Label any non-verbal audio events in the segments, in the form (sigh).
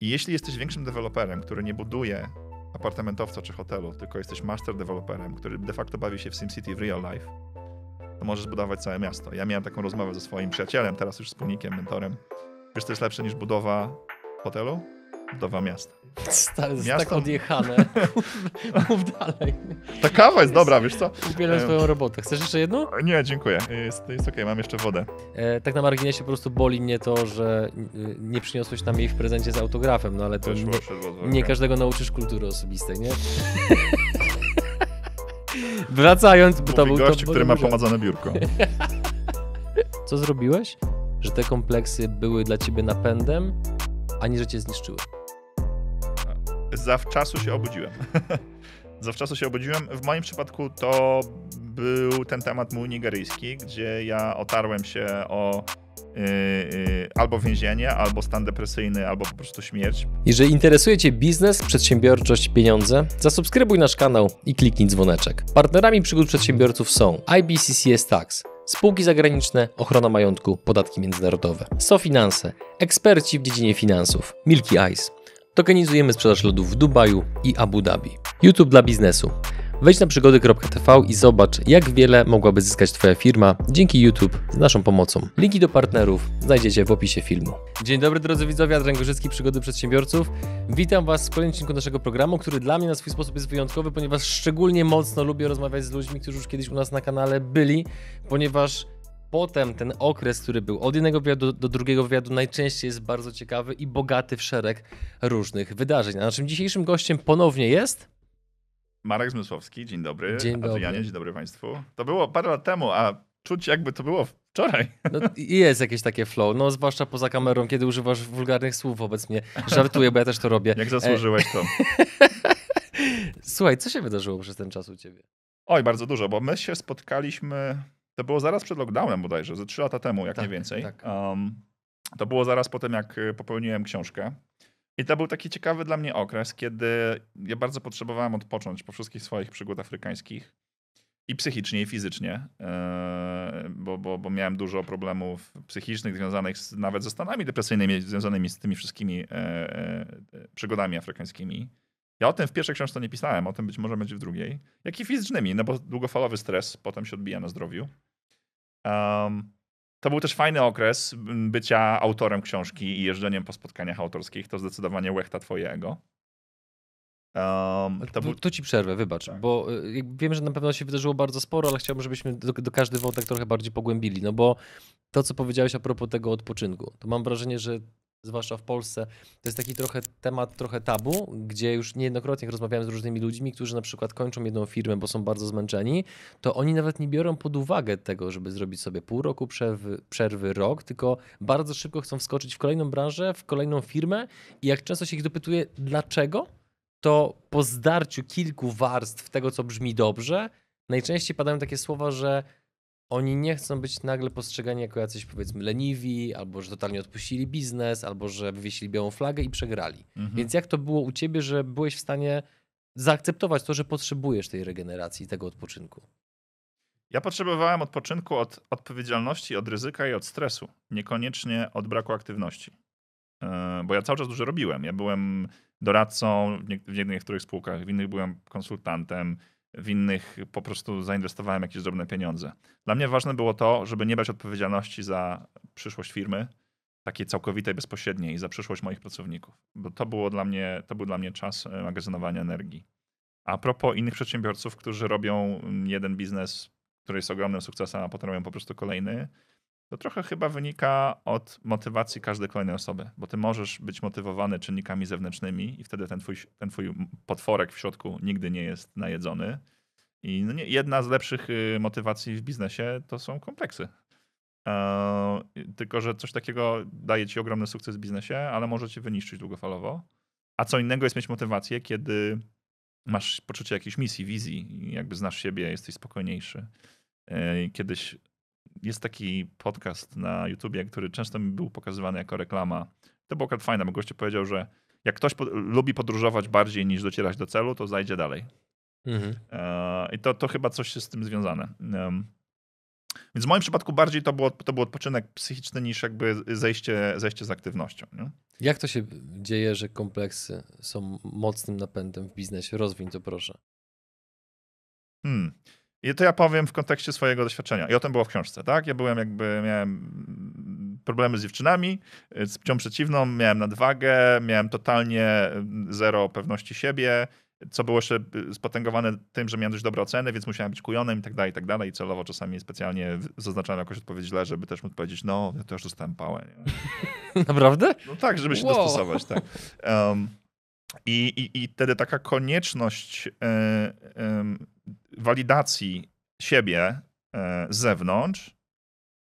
I jeśli jesteś większym deweloperem, który nie buduje apartamentowca czy hotelu, tylko jesteś master deweloperem, który de facto bawi się w SimCity w real life, to możesz zbudować całe miasto. Ja miałem taką rozmowę ze swoim przyjacielem, teraz już wspólnikiem, mentorem. Wiesz, to jest lepsze niż budowa hotelu? Budowa miasta. Stary, jest Miasto- tak odjechane. (laughs) Mów dalej. Ta kawa jest dobra, wiesz co? Uwielbiam E, swoją robotę. Chcesz jeszcze jedną? Nie, dziękuję. Jest, jest okej, mam jeszcze wodę. E, tak na marginesie po prostu boli mnie to, że y, nie przyniosłeś nam jej w prezencie z autografem, no ale to Wyszło, nie, nie każdego nauczysz kultury osobistej, nie? (laughs) Wracając, bo to był gościu, to który ma pomadzone biurko. (laughs) Co zrobiłeś, że te kompleksy były dla ciebie napędem, ani że cię zniszczyły? Zawczasu się obudziłem. (laughs) Zawczasu się obudziłem. W moim przypadku to był ten temat mój nigeryjski, gdzie ja otarłem się o yy, yy, albo więzienie, albo stan depresyjny, albo po prostu śmierć. Jeżeli interesuje Cię biznes, przedsiębiorczość, pieniądze, zasubskrybuj nasz kanał i kliknij dzwoneczek. Partnerami przygód przedsiębiorców są IBCCS Tax, spółki zagraniczne, ochrona majątku, podatki międzynarodowe, SoFinanse, eksperci w dziedzinie finansów, Milky Ice. Tokenizujemy sprzedaż lodów w Dubaju i Abu Dhabi. YouTube dla biznesu. Wejdź na przygody.tv i zobacz, jak wiele mogłaby zyskać Twoja firma dzięki YouTube z naszą pomocą. Linki do partnerów znajdziecie w opisie filmu. Dzień dobry drodzy widzowie, Adrian Gorzycki, Przygody Przedsiębiorców. Witam Was w kolejnym odcinku naszego programu, który dla mnie na swój sposób jest wyjątkowy, ponieważ szczególnie mocno lubię rozmawiać z ludźmi, którzy już kiedyś u nas na kanale byli, ponieważ potem ten okres, który był od jednego wywiadu do drugiego wywiadu, najczęściej jest bardzo ciekawy i bogaty w szereg różnych wydarzeń. A naszym dzisiejszym gościem ponownie jest... Marek Zmysłowski, dzień dobry. Dzień dobry. Adrianie, dzień dobry Państwu. To było parę lat temu, a czuć jakby to było wczoraj. No, i jest jakieś takie flow, no zwłaszcza poza kamerą, kiedy używasz wulgarnych słów wobec mnie. Żartuję, bo ja też to robię. Jak zasłużyłeś to. (laughs) Słuchaj, co się wydarzyło przez ten czas u ciebie? Oj, bardzo dużo, bo my się spotkaliśmy, to było zaraz przed lockdownem bodajże, ze trzy lata temu, jak Tak, nie więcej. tak. Um, to było zaraz po tym, jak y, popełniłem książkę. I to był taki ciekawy dla mnie okres, kiedy ja bardzo potrzebowałem odpocząć po wszystkich swoich przygód afrykańskich. I psychicznie, i fizycznie, e, bo, bo, bo miałem dużo problemów psychicznych związanych z, nawet ze stanami depresyjnymi, związanymi z tymi wszystkimi e, e, przygodami afrykańskimi. Ja o tym w pierwszej książce nie pisałem, o tym być może będzie w drugiej. Jak i fizycznymi, no bo długofalowy stres potem się odbija na zdrowiu. Um, to był też fajny okres bycia autorem książki i jeżdżeniem po spotkaniach autorskich. To zdecydowanie łechta twojego. Um, to To, był tu ci przerwę, wybacz, Tak. bo jakby wiem, że na pewno się wydarzyło bardzo sporo, ale chciałbym, żebyśmy do, do każdy wątek trochę bardziej pogłębili, no bo to, co powiedziałeś a propos tego odpoczynku, to mam wrażenie, że zwłaszcza w Polsce, to jest taki trochę temat, trochę tabu, gdzie już niejednokrotnie rozmawiałem z różnymi ludźmi, którzy na przykład kończą jedną firmę, bo są bardzo zmęczeni, to oni nawet nie biorą pod uwagę tego, żeby zrobić sobie pół roku przerwy, przerwy rok, tylko bardzo szybko chcą wskoczyć w kolejną branżę, w kolejną firmę i jak często się ich dopytuje, dlaczego, to po zdarciu kilku warstw tego, co brzmi dobrze, najczęściej padają takie słowa, że oni nie chcą być nagle postrzegani jako jacyś powiedzmy leniwi, albo że totalnie odpuścili biznes, albo że wywiesili białą flagę i przegrali. Mhm. Więc jak to było u ciebie, że byłeś w stanie zaakceptować to, że potrzebujesz tej regeneracji, tego odpoczynku? Ja potrzebowałem odpoczynku od odpowiedzialności, od ryzyka i od stresu, niekoniecznie od braku aktywności. E, Bo ja cały czas dużo robiłem. Ja byłem doradcą w nie- w niektórych spółkach, w innych byłem konsultantem, w innych po prostu zainwestowałem jakieś drobne pieniądze. Dla mnie ważne było to, żeby nie brać odpowiedzialności za przyszłość firmy, takiej całkowitej, bezpośredniej, i za przyszłość moich pracowników. Bo to, było dla mnie, to był dla mnie czas e, magazynowania energii. A propos innych przedsiębiorców, którzy robią mm, jeden biznes, który jest ogromnym sukcesem, a potem robią po prostu kolejny, to trochę chyba wynika od motywacji każdej kolejnej osoby, bo ty możesz być motywowany czynnikami zewnętrznymi i wtedy ten twój, ten twój potworek w środku nigdy nie jest najedzony. I no nie, jedna z lepszych y, motywacji w biznesie to są kompleksy. Eee, tylko, że coś takiego daje ci ogromny sukces w biznesie, ale może cię wyniszczyć długofalowo. A co innego jest mieć motywację, kiedy masz poczucie jakiejś misji, wizji, jakby znasz siebie, jesteś spokojniejszy. Eee, Kiedyś jest taki podcast na YouTubie, który często mi był pokazywany jako reklama. To było akurat fajne, bo goście powiedział, że jak ktoś po, lubi podróżować bardziej niż docierać do celu, to zajdzie dalej. Mhm. Eee, I to, to chyba coś jest z tym związane. Więc w moim przypadku bardziej to, było, to był odpoczynek psychiczny niż jakby zejście, zejście z aktywnością. Nie? Jak to się dzieje, że kompleksy są mocnym napędem w biznesie? Rozwiń to proszę. Hmm. I to ja powiem w kontekście swojego doświadczenia. I o tym było w książce, tak? Ja byłem jakby, miałem problemy z dziewczynami, z płcią przeciwną, miałem nadwagę, miałem totalnie zero pewności siebie, co było jeszcze spotęgowane tym, że miałem dość dobre oceny, więc musiałem być kujonem i tak dalej, i tak dalej. I celowo czasami specjalnie zaznaczałem jakoś odpowiedź źle, żeby też móc powiedzieć, no, ja też dostałem pałę. (laughs) Naprawdę? No tak, żeby się wow. dostosować, tak. Um, i, i, I wtedy taka konieczność y, y, walidacji siebie e, z zewnątrz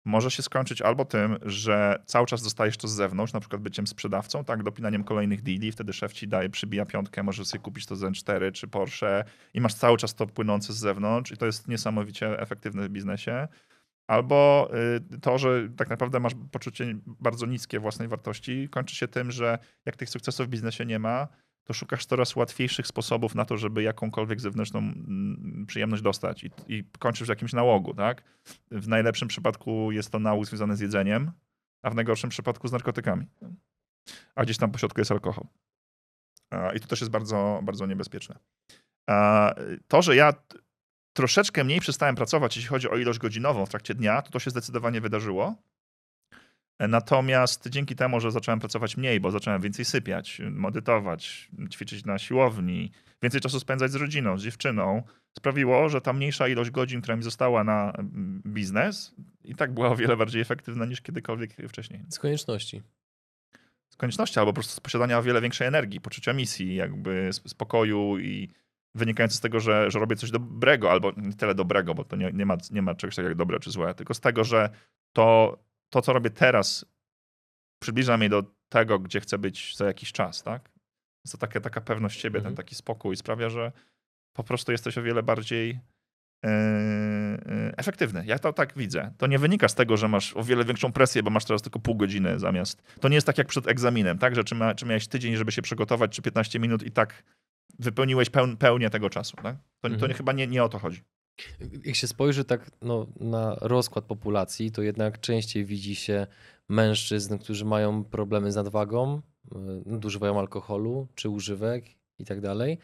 może się skończyć albo tym, że cały czas dostajesz to z zewnątrz, na przykład byciem sprzedawcą, tak, dopinaniem kolejnych deali, wtedy szef ci daje, przybija piątkę, możesz sobie kupić to Zen 4 czy Porsche i masz cały czas to płynące z zewnątrz i to jest niesamowicie efektywne w biznesie. Albo y, to, że tak naprawdę masz poczucie bardzo niskie własnej wartości, kończy się tym, że jak tych sukcesów w biznesie nie ma, to szukasz coraz łatwiejszych sposobów na to, żeby jakąkolwiek zewnętrzną mm, przyjemność dostać i, i kończysz w jakimś nałogu, tak? W najlepszym przypadku jest to nałóg związany z jedzeniem, a w najgorszym przypadku z narkotykami. A gdzieś tam po środku jest alkohol. I to też jest bardzo, bardzo niebezpieczne. To, że ja troszeczkę mniej przestałem pracować, jeśli chodzi o ilość godzinową w trakcie dnia, to to się zdecydowanie wydarzyło. Natomiast dzięki temu, że zacząłem pracować mniej, bo zacząłem więcej sypiać, medytować, ćwiczyć na siłowni, więcej czasu spędzać z rodziną, z dziewczyną, sprawiło, że ta mniejsza ilość godzin, która mi została na mm, biznes, i tak była o wiele bardziej efektywna niż kiedykolwiek wcześniej. Z konieczności. Z konieczności, albo po prostu z posiadania o wiele większej energii, poczucia misji, jakby spokoju i wynikające z tego, że, że robię coś dobrego, albo nie tyle dobrego, bo to nie, nie, ma, nie ma czegoś takiego jak dobre czy złe, tylko z tego, że to to, co robię teraz, przybliża mnie do tego, gdzie chcę być za jakiś czas, tak? To taka, taka pewność siebie, mhm. ten taki spokój sprawia, że po prostu jesteś o wiele bardziej yy, efektywny. Ja to tak widzę. To nie wynika z tego, że masz o wiele większą presję, bo masz teraz tylko pół godziny zamiast. To nie jest tak jak przed egzaminem, tak? Że czy, ma, czy miałeś tydzień, żeby się przygotować, czy 15 minut i tak wypełniłeś peł, pełnię tego czasu, tak? To, mhm. to nie, chyba nie, nie o to chodzi. Jak się spojrzy tak no, na rozkład populacji, to jednak częściej widzi się mężczyzn, którzy mają problemy z nadwagą, nadużywają alkoholu czy używek i tak dalej,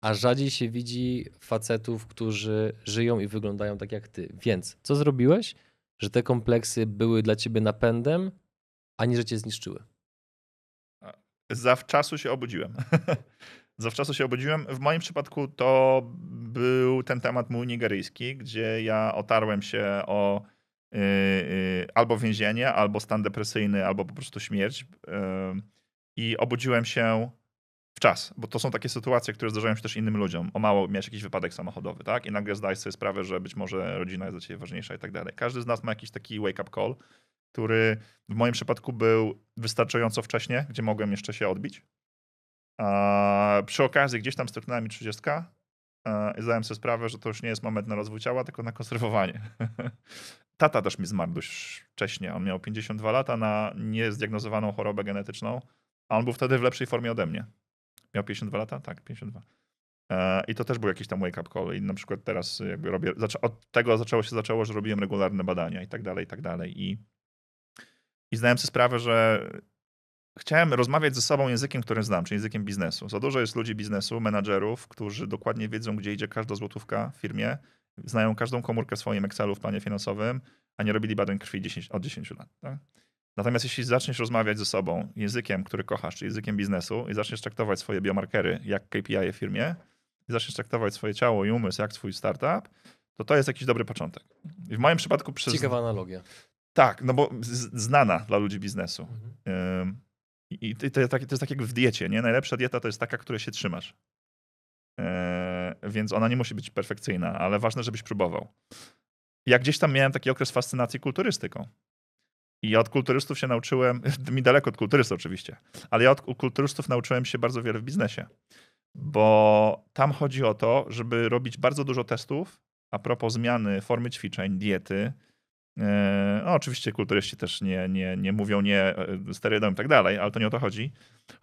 a rzadziej się widzi facetów, którzy żyją i wyglądają tak jak ty. Więc co zrobiłeś, że te kompleksy były dla ciebie napędem, a nie, że cię zniszczyły? Zawczasu się obudziłem. (laughs) Zawczasu się obudziłem. W moim przypadku to był ten temat mój nigeryjski, gdzie ja otarłem się o yy, albo więzienie, albo stan depresyjny, albo po prostu śmierć. Yy, I obudziłem się w czas, bo to są takie sytuacje, które zdarzają się też innym ludziom. O mało miałeś jakiś wypadek samochodowy, tak? I nagle zdajesz sobie sprawę, że być może rodzina jest dla ciebie ważniejsza i tak dalej. Każdy z nas ma jakiś taki wake-up call, który w moim przypadku był wystarczająco wcześnie, gdzie mogłem jeszcze się odbić. Przy okazji gdzieś tam styknęła mi 30 i zdałem sobie sprawę, że to już nie jest moment na rozwój ciała, tylko na konserwowanie. (laughs) Tata też mi zmarł dość wcześnie. On miał 52 lata na niezdiagnozowaną chorobę genetyczną, a on był wtedy w lepszej formie ode mnie. Miał 52 lata? Tak, 52. E, I to też był jakiś tam wake-up call. I na przykład teraz jakby robię, od tego zaczęło się zaczęło, że robiłem regularne badania i tak dalej, i tak dalej. I, i zdałem sobie sprawę, że chciałem rozmawiać ze sobą językiem, który znam, czyli językiem biznesu. Za dużo jest ludzi biznesu, menadżerów, którzy dokładnie wiedzą, gdzie idzie każda złotówka w firmie, znają każdą komórkę w swoim Excelu w planie finansowym, a nie robili badań krwi 10, od 10 lat. Tak? Natomiast jeśli zaczniesz rozmawiać ze sobą językiem, który kochasz, czyli językiem biznesu i zaczniesz traktować swoje biomarkery jak KPI w firmie i zaczniesz traktować swoje ciało i umysł jak swój startup, to to jest jakiś dobry początek. I w moim przypadku przez... Ciekawa analogia. Tak, no bo znana dla ludzi biznesu. Mhm. I to, tak, to jest tak jak w diecie, nie? Najlepsza dieta to jest taka, której się trzymasz. Eee, więc ona nie musi być perfekcyjna, ale ważne, żebyś próbował. Ja gdzieś tam miałem taki okres fascynacji kulturystyką. I od kulturystów się nauczyłem, (laughs) mi daleko od kulturystów oczywiście, ale ja od kulturystów nauczyłem się bardzo wiele w biznesie. Bo tam chodzi o to, żeby robić bardzo dużo testów a propos zmiany formy ćwiczeń, diety, no, oczywiście kulturyści też nie, nie, nie mówią nie e, sterydom i tak dalej, ale to nie o to chodzi.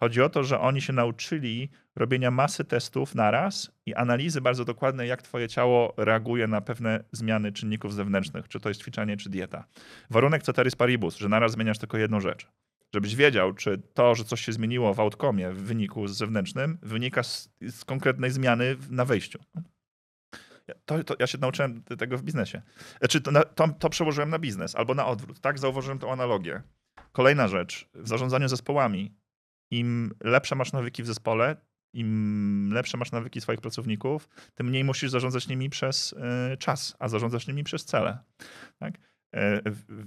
Chodzi o to, że oni się nauczyli robienia masy testów naraz i analizy bardzo dokładnej, jak twoje ciało reaguje na pewne zmiany czynników zewnętrznych, czy to jest ćwiczenie, czy dieta. Warunek ceteris paribus, że naraz zmieniasz tylko jedną rzecz. Żebyś wiedział, czy to, że coś się zmieniło w outcomie w wyniku zewnętrznym, wynika z, z konkretnej zmiany na wejściu. To, to, ja się nauczyłem tego w biznesie. Znaczy, to, to, to przełożyłem na biznes albo na odwrót. Tak, zauważyłem tą analogię. Kolejna rzecz, w zarządzaniu zespołami. Im lepsze masz nawyki w zespole, im lepsze masz nawyki swoich pracowników, tym mniej musisz zarządzać nimi przez y, czas, a zarządzasz nimi przez cele. Tak? E,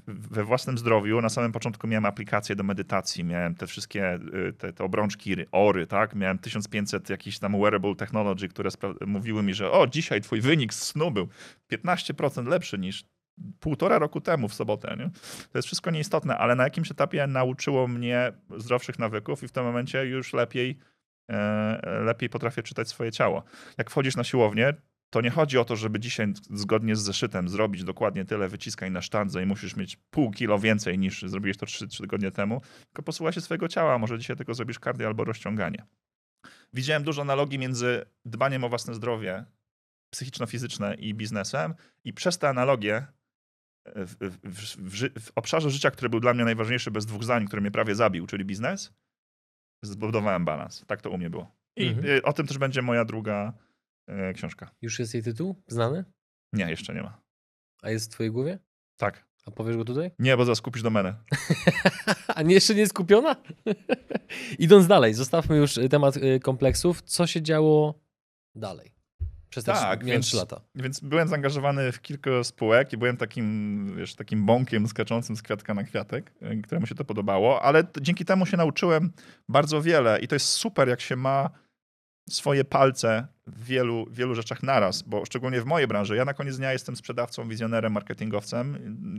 we własnym zdrowiu na samym początku miałem aplikacje do medytacji, miałem te wszystkie e, te, te obrączki, ory, tak? Miałem 1500 jakichś tam wearable technology, które mówiły mi, że o, dzisiaj twój wynik z snu był 15% lepszy niż półtora roku temu w sobotę. Nie? To jest wszystko nieistotne, ale na jakimś etapie nauczyło mnie zdrowszych nawyków i w tym momencie już lepiej, e, lepiej potrafię czytać swoje ciało. Jak wchodzisz na siłownię, to nie chodzi o to, żeby dzisiaj zgodnie z zeszytem zrobić dokładnie tyle wyciskań na sztandze i musisz mieć pół kilo więcej niż zrobiłeś to 3, 3 tygodnie temu, tylko posłuchaj się swojego ciała, może dzisiaj tylko zrobisz kardio albo rozciąganie. Widziałem dużo analogii między dbaniem o własne zdrowie psychiczno-fizyczne i biznesem i przez te analogie w, w, w, w, obszarze życia, który był dla mnie najważniejszy bez dwóch zdań, który mnie prawie zabił, czyli biznes, zbudowałem balans. Tak to u mnie było. I mhm. o tym też będzie moja druga e, książka. Już jest jej tytuł znany? Nie, jeszcze nie ma. A jest w twojej głowie? Tak. A powiesz go tutaj? Nie, bo zaskupisz domenę. (laughs) A nie, jeszcze nie jest skupiona? (laughs) Idąc dalej, zostawmy już temat y, kompleksów. Co się działo dalej? Przez te tak, więc, 3 lata. Więc byłem zaangażowany w kilka spółek i byłem takim, wiesz, takim bąkiem skaczącym z kwiatka na kwiatek, y, któremu się to podobało, ale dzięki temu się nauczyłem bardzo wiele i to jest super, jak się ma swoje palce w wielu, wielu rzeczach naraz, bo szczególnie w mojej branży, ja na koniec dnia jestem sprzedawcą, wizjonerem, marketingowcem,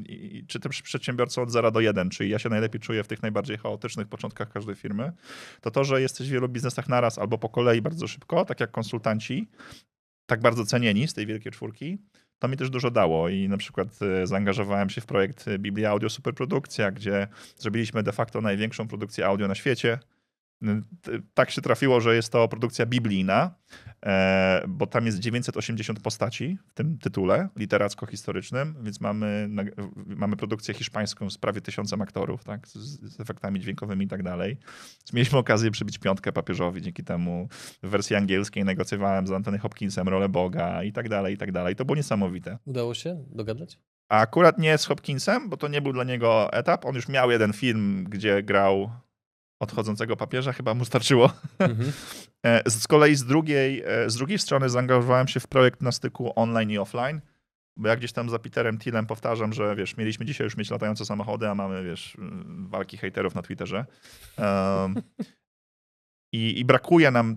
i, i, czy też przedsiębiorcą od 0 do 1, czyli ja się najlepiej czuję w tych najbardziej chaotycznych początkach każdej firmy, to to, że jesteś w wielu biznesach naraz albo po kolei bardzo szybko, tak jak konsultanci, tak bardzo cenieni z tej wielkiej czwórki, to mi też dużo dało. I na przykład e, zaangażowałem się w projekt Biblia Audio Superprodukcja, gdzie zrobiliśmy de facto największą produkcję audio na świecie, tak się trafiło, że jest to produkcja biblijna, e, bo tam jest 980 postaci w tym tytule literacko-historycznym, więc mamy, mamy produkcję hiszpańską z prawie tysiącem aktorów, tak, z, z efektami dźwiękowymi i tak dalej. Mieliśmy okazję przybić piątkę papieżowi, dzięki temu w wersji angielskiej negocjowałem z Antony Hopkinsem rolę Boga i tak dalej, i tak dalej. To było niesamowite. Udało się dogadać? A akurat nie z Hopkinsem, bo to nie był dla niego etap. On już miał jeden film, gdzie grał odchodzącego papieża, chyba mu starczyło. Mhm. (laughs) E, z kolei z drugiej, e, z drugiej strony zaangażowałem się w projekt na styku online i offline, bo ja gdzieś tam za Peterem Tillem powtarzam, że wiesz, mieliśmy dzisiaj już mieć latające samochody, a mamy, wiesz, walki hejterów na Twitterze. Um, (laughs) i, I brakuje nam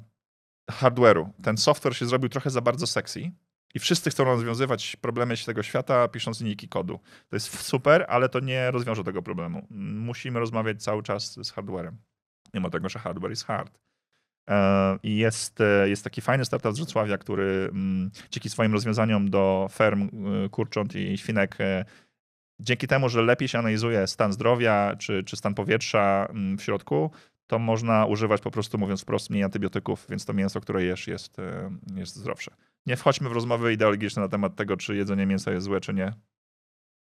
hardware'u. Ten software się zrobił trochę za bardzo sexy. I wszyscy chcą rozwiązywać problemy tego świata, pisząc linijki kodu. To jest super, ale to nie rozwiąże tego problemu. Musimy rozmawiać cały czas z hardwarem mimo tego, że hardware jest hard. E, I jest, e, jest taki fajny startup z Wrocławia, który mm, dzięki swoim rozwiązaniom do ferm e, kurcząt i świnek, dzięki temu, że lepiej się analizuje stan zdrowia czy, czy stan powietrza mm, w środku, to można używać po prostu, mówiąc wprost, mniej antybiotyków, więc to mięso, które jesz, jest, jest zdrowsze. Nie wchodźmy w rozmowy ideologiczne na temat tego, czy jedzenie mięsa jest złe, czy nie.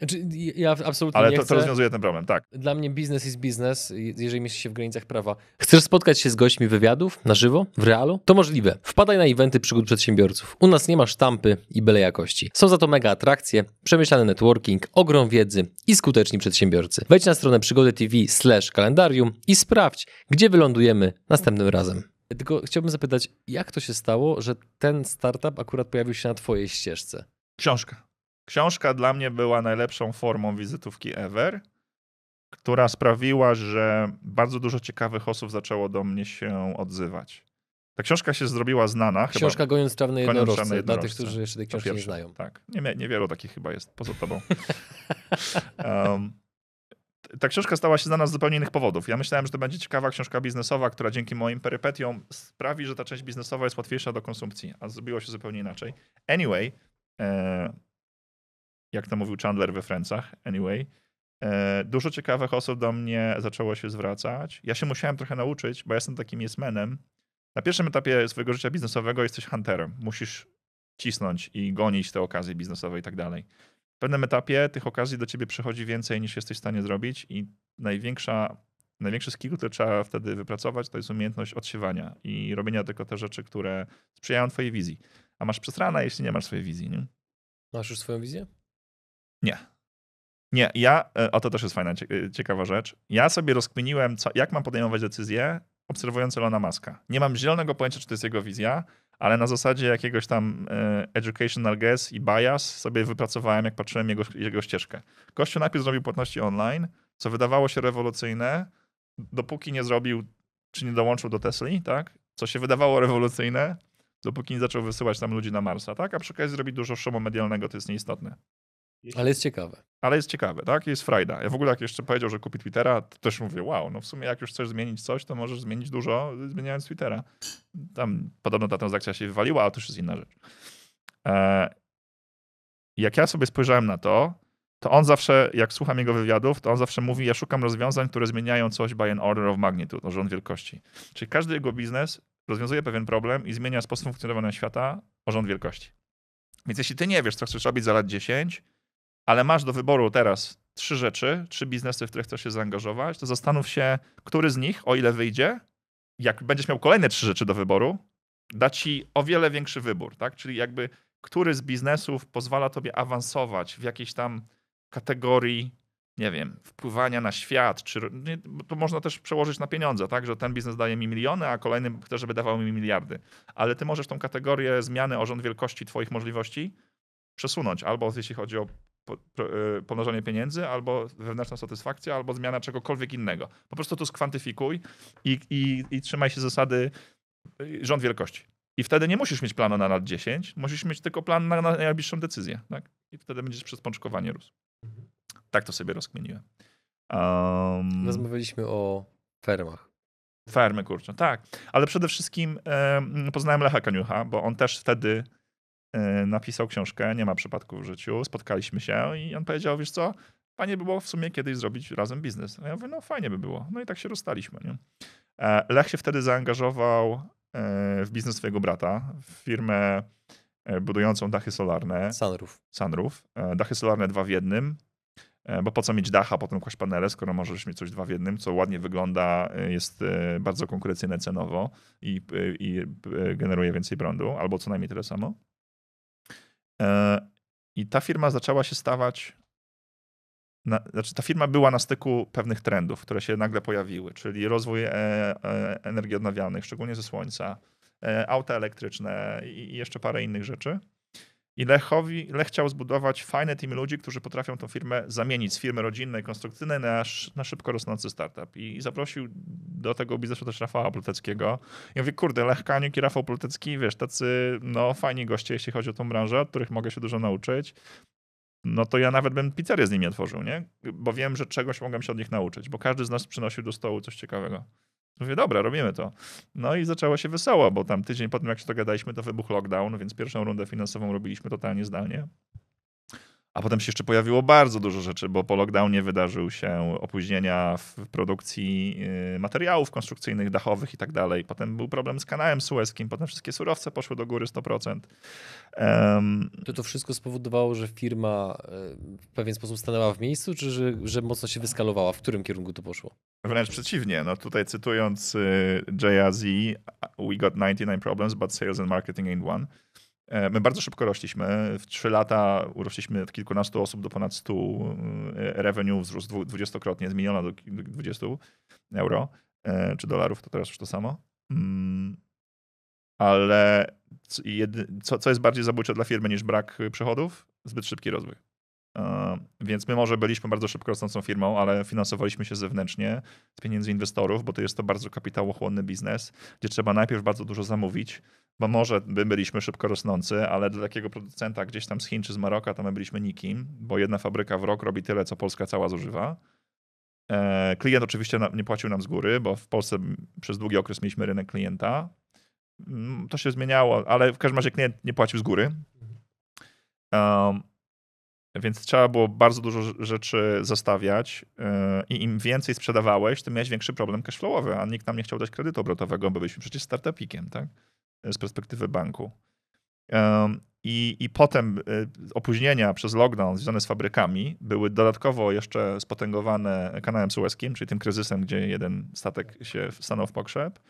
Znaczy, ja absolutnie Ale nie to, chcę. to rozwiązuje ten problem, tak. Dla mnie biznes jest biznes, jeżeli mieści się w granicach prawa. Chcesz spotkać się z gośćmi wywiadów na żywo, w realu? To możliwe. Wpadaj na eventy przygód przedsiębiorców. U nas nie ma sztampy i byle jakości. Są za to mega atrakcje, przemyślany networking, ogrom wiedzy i skuteczni przedsiębiorcy. Wejdź na stronę przygody TV slash kalendarium i sprawdź, gdzie wylądujemy następnym razem. Tylko chciałbym zapytać, jak to się stało, że ten startup akurat pojawił się na twojej ścieżce? Książka. Książka dla mnie była najlepszą formą wizytówki ever, która sprawiła, że bardzo dużo ciekawych osób zaczęło do mnie się odzywać. Ta książka się zrobiła znana. Książka chyba, Goniąc Trawne Jednorożce, dla tych, którzy jeszcze tej książki nie znają. Tak, nie, niewielu takich chyba jest poza tobą. (laughs) um, ta książka stała się znana z zupełnie innych powodów. Ja myślałem, że to będzie ciekawa książka biznesowa, która dzięki moim perypetiom sprawi, że ta część biznesowa jest łatwiejsza do konsumpcji, a zrobiło się zupełnie inaczej. Anyway, e, jak to mówił Chandler we Friendsach, anyway. E, Dużo ciekawych osób do mnie zaczęło się zwracać. Ja się musiałem trochę nauczyć, bo ja jestem takim jesmenem. Na pierwszym etapie swojego życia biznesowego jesteś hunterem. Musisz cisnąć i gonić te okazje biznesowe i tak dalej. W pewnym etapie tych okazji do ciebie przychodzi więcej niż jesteś w stanie zrobić i największa, największy skill, który trzeba wtedy wypracować, to jest umiejętność odsiewania i robienia tylko te rzeczy, które sprzyjają twojej wizji. A masz przesrane, jeśli nie masz swojej wizji, nie? Masz już swoją wizję? Nie. Nie, ja, e, o to też jest fajna, e, ciekawa rzecz. Ja sobie rozkminiłem, co, jak mam podejmować decyzje, obserwując Elona Muska. Nie mam zielonego pojęcia, czy to jest jego wizja, ale na zasadzie jakiegoś tam e, educational guess i bias sobie wypracowałem, jak patrzyłem jego, jego ścieżkę. Gościu najpierw zrobił płatności online, co wydawało się rewolucyjne, dopóki nie zrobił, czy nie dołączył do Tesli, tak? Co się wydawało rewolucyjne, dopóki nie zaczął wysyłać tam ludzi na Marsa, tak? A przy okazji zrobić dużo szumu medialnego, to jest nieistotne. Ale jest ciekawe. Ale jest ciekawe, tak? Jest frajda. Ja w ogóle jak jeszcze powiedział, że kupi Twittera, to też mówię, wow, no w sumie jak już chcesz zmienić coś, to możesz zmienić dużo, zmieniając Twittera. Tam podobno ta transakcja się wywaliła, ale to już jest inna rzecz. E, jak ja sobie spojrzałem na to, to on zawsze, jak słucham jego wywiadów, to on zawsze mówi, ja szukam rozwiązań, które zmieniają coś by an order of magnitude, o rząd wielkości. Czyli każdy jego biznes rozwiązuje pewien problem i zmienia sposób funkcjonowania świata o rząd wielkości. Więc jeśli ty nie wiesz, co chcesz robić za lat 10, ale masz do wyboru teraz trzy rzeczy, trzy biznesy, w które chcesz się zaangażować, to zastanów się, który z nich, o ile wyjdzie, jak będziesz miał kolejne trzy rzeczy do wyboru, da ci o wiele większy wybór, tak? Czyli jakby który z biznesów pozwala tobie awansować w jakiejś tam kategorii, nie wiem, wpływania na świat, czy to można też przełożyć na pieniądze, tak? Że ten biznes daje mi miliony, a kolejny chce, żeby dawał mi miliardy. Ale ty możesz tą kategorię zmiany o rząd wielkości twoich możliwości przesunąć, albo jeśli chodzi o po- pro- y, pomnożenie pieniędzy, albo wewnętrzna satysfakcja, albo zmiana czegokolwiek innego. Po prostu to skwantyfikuj i, i, i trzymaj się zasady y, rząd wielkości. I wtedy nie musisz mieć planu na lat 10, musisz mieć tylko plan na, na najbliższą decyzję. Tak? I wtedy będziesz przez pączkowanie rósł. Tak to sobie rozkminiłem. Um, Rozmawialiśmy o fermach. Fermy, kurczę, tak. Ale przede wszystkim e, poznałem Lecha Kaniucha, bo on też wtedy e, napisał książkę, nie ma przypadku w życiu, spotkaliśmy się i on powiedział, wiesz co, fajnie by było w sumie kiedyś zrobić razem biznes. A ja mówię, no fajnie by było. No i tak się rozstaliśmy. Nie? E, Lech się wtedy zaangażował e, w biznes swojego brata, w firmę e, budującą dachy solarne. Sunroof. Sunroof. Dachy solarne dwa w jednym. Bo po co mieć dach, a potem kłaść panele, skoro możesz mieć coś dwa w jednym, co ładnie wygląda, jest bardzo konkurencyjne cenowo i, i generuje więcej prądu, albo co najmniej tyle samo. E, I ta firma zaczęła się stawać. Na, znaczy, ta firma była na styku pewnych trendów, które się nagle pojawiły, czyli rozwój e, e, energii odnawialnych, szczególnie ze słońca, e, auta elektryczne i, i jeszcze parę innych rzeczy. I Lechowi, Lech chciał zbudować fajne teamy ludzi, którzy potrafią tą firmę zamienić z firmy rodzinnej, konstrukcyjnej na, na szybko rosnący startup. I, I zaprosił do tego biznesu też Rafała Pluteckiego. I mówię, kurde, Lech Kaniuk i Rafał Plutecki, wiesz, tacy no fajni goście, jeśli chodzi o tą branżę, od których mogę się dużo nauczyć. No to ja nawet bym pizzerię z nimi otworzył, nie? Bo wiem, że czegoś mogłem się od nich nauczyć, bo każdy z nas przynosił do stołu coś ciekawego. Mówię, dobra, robimy to. No i zaczęło się wesoło, bo tam tydzień po tym, jak się dogadaliśmy, to wybuchł lockdown, więc pierwszą rundę finansową robiliśmy totalnie zdalnie. A potem się jeszcze pojawiło bardzo dużo rzeczy, bo po lockdownie wydarzył się opóźnienia w produkcji yy, materiałów konstrukcyjnych, dachowych i tak dalej. Potem był problem z kanałem sueskim, potem wszystkie surowce poszły do góry 100%. Em, To to wszystko spowodowało, że firma e, w pewien sposób stanęła w miejscu, czy że, że mocno się wyskalowała? W którym kierunku to poszło? Wręcz przeciwnie. No tutaj cytując y, Jay Z, we got 99 problems, but sales and marketing ain't one. E, My bardzo szybko rośliśmy. W 3 lata urośliśmy od kilkunastu osób do ponad 100. y, Revenue wzrósł dwu- dwudziestokrotnie, z miliona do ki- do 20 euro e, czy dolarów, to teraz już to samo. Mm, Ale co, co jest bardziej zabójcze dla firmy niż brak przychodów? Zbyt szybki rozwój. E, Więc my może byliśmy bardzo szybko rosnącą firmą, ale finansowaliśmy się zewnętrznie z pieniędzy inwestorów, bo to jest to bardzo kapitałochłonny biznes, gdzie trzeba najpierw bardzo dużo zamówić, bo może my byliśmy szybko rosnący, ale dla takiego producenta gdzieś tam z Chin czy z Maroka to my byliśmy nikim, bo jedna fabryka w rok robi tyle, co Polska cała zużywa. E, Klient oczywiście nie płacił nam z góry, bo w Polsce przez długi okres mieliśmy rynek klienta. Mm, To się zmieniało, ale w każdym razie klient nie płacił z góry. Um, Więc trzeba było bardzo dużo rz- rzeczy zostawiać yy, i im więcej sprzedawałeś, tym miałeś większy problem cashflowowy, a nikt nam nie chciał dać kredytu obrotowego, bo byliśmy przecież startupikiem, tak? Z perspektywy banku. I, I potem y, opóźnienia przez lockdown związane z fabrykami były dodatkowo jeszcze spotęgowane kanałem sueskim, czyli tym kryzysem, gdzie jeden statek się stanął w pokrzep.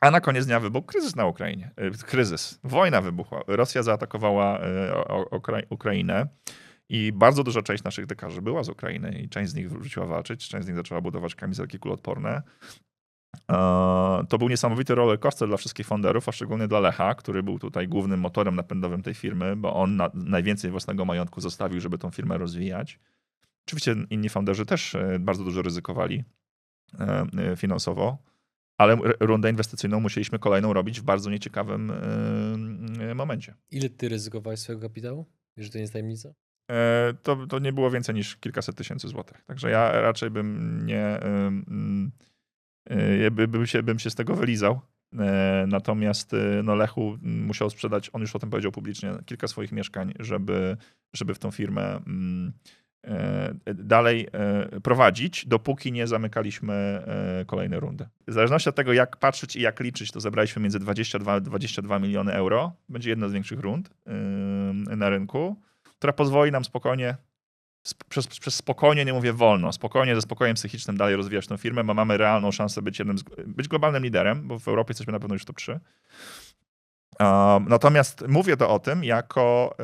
A na koniec dnia wybuchł kryzys na Ukrainie. Y, Kryzys. Wojna wybuchła. Rosja zaatakowała y, Ukrainę i bardzo duża część naszych dekarzy była z Ukrainy i część z nich wróciła walczyć, część z nich zaczęła budować kamizelki kuloodporne. E, To był niesamowity roller coaster dla wszystkich founderów, a szczególnie dla Lecha, który był tutaj głównym motorem napędowym tej firmy, bo on na, najwięcej własnego majątku zostawił, żeby tą firmę rozwijać. Oczywiście inni founderzy też e, bardzo dużo ryzykowali e, finansowo, ale rundę inwestycyjną musieliśmy kolejną robić w bardzo nieciekawym e, e, momencie. Ile ty ryzykowałeś swojego kapitału? Jeżeli to nie jest tajemnica? E, To, to nie było więcej niż kilkaset tysięcy złotych. Także ja raczej bym nie. y, by- bym się, bym się z tego wylizał. E, Natomiast y, no Lechu musiał sprzedać, on już o tym powiedział publicznie, kilka swoich mieszkań, żeby, żeby w tą firmę mm, dalej e, prowadzić, dopóki nie zamykaliśmy e, kolejnej rundy. W zależności od tego, jak patrzeć i jak liczyć, to zebraliśmy między 22 22 miliony euro. Będzie jedna z większych rund na rynku, która pozwoli nam spokojnie sp- przez, przez spokojnie, nie mówię wolno, spokojnie, ze spokojem psychicznym dalej rozwijać tę firmę, bo mamy realną szansę być jednym z, być globalnym liderem, bo w Europie jesteśmy na pewno już top 3. Natomiast mówię to o tym jako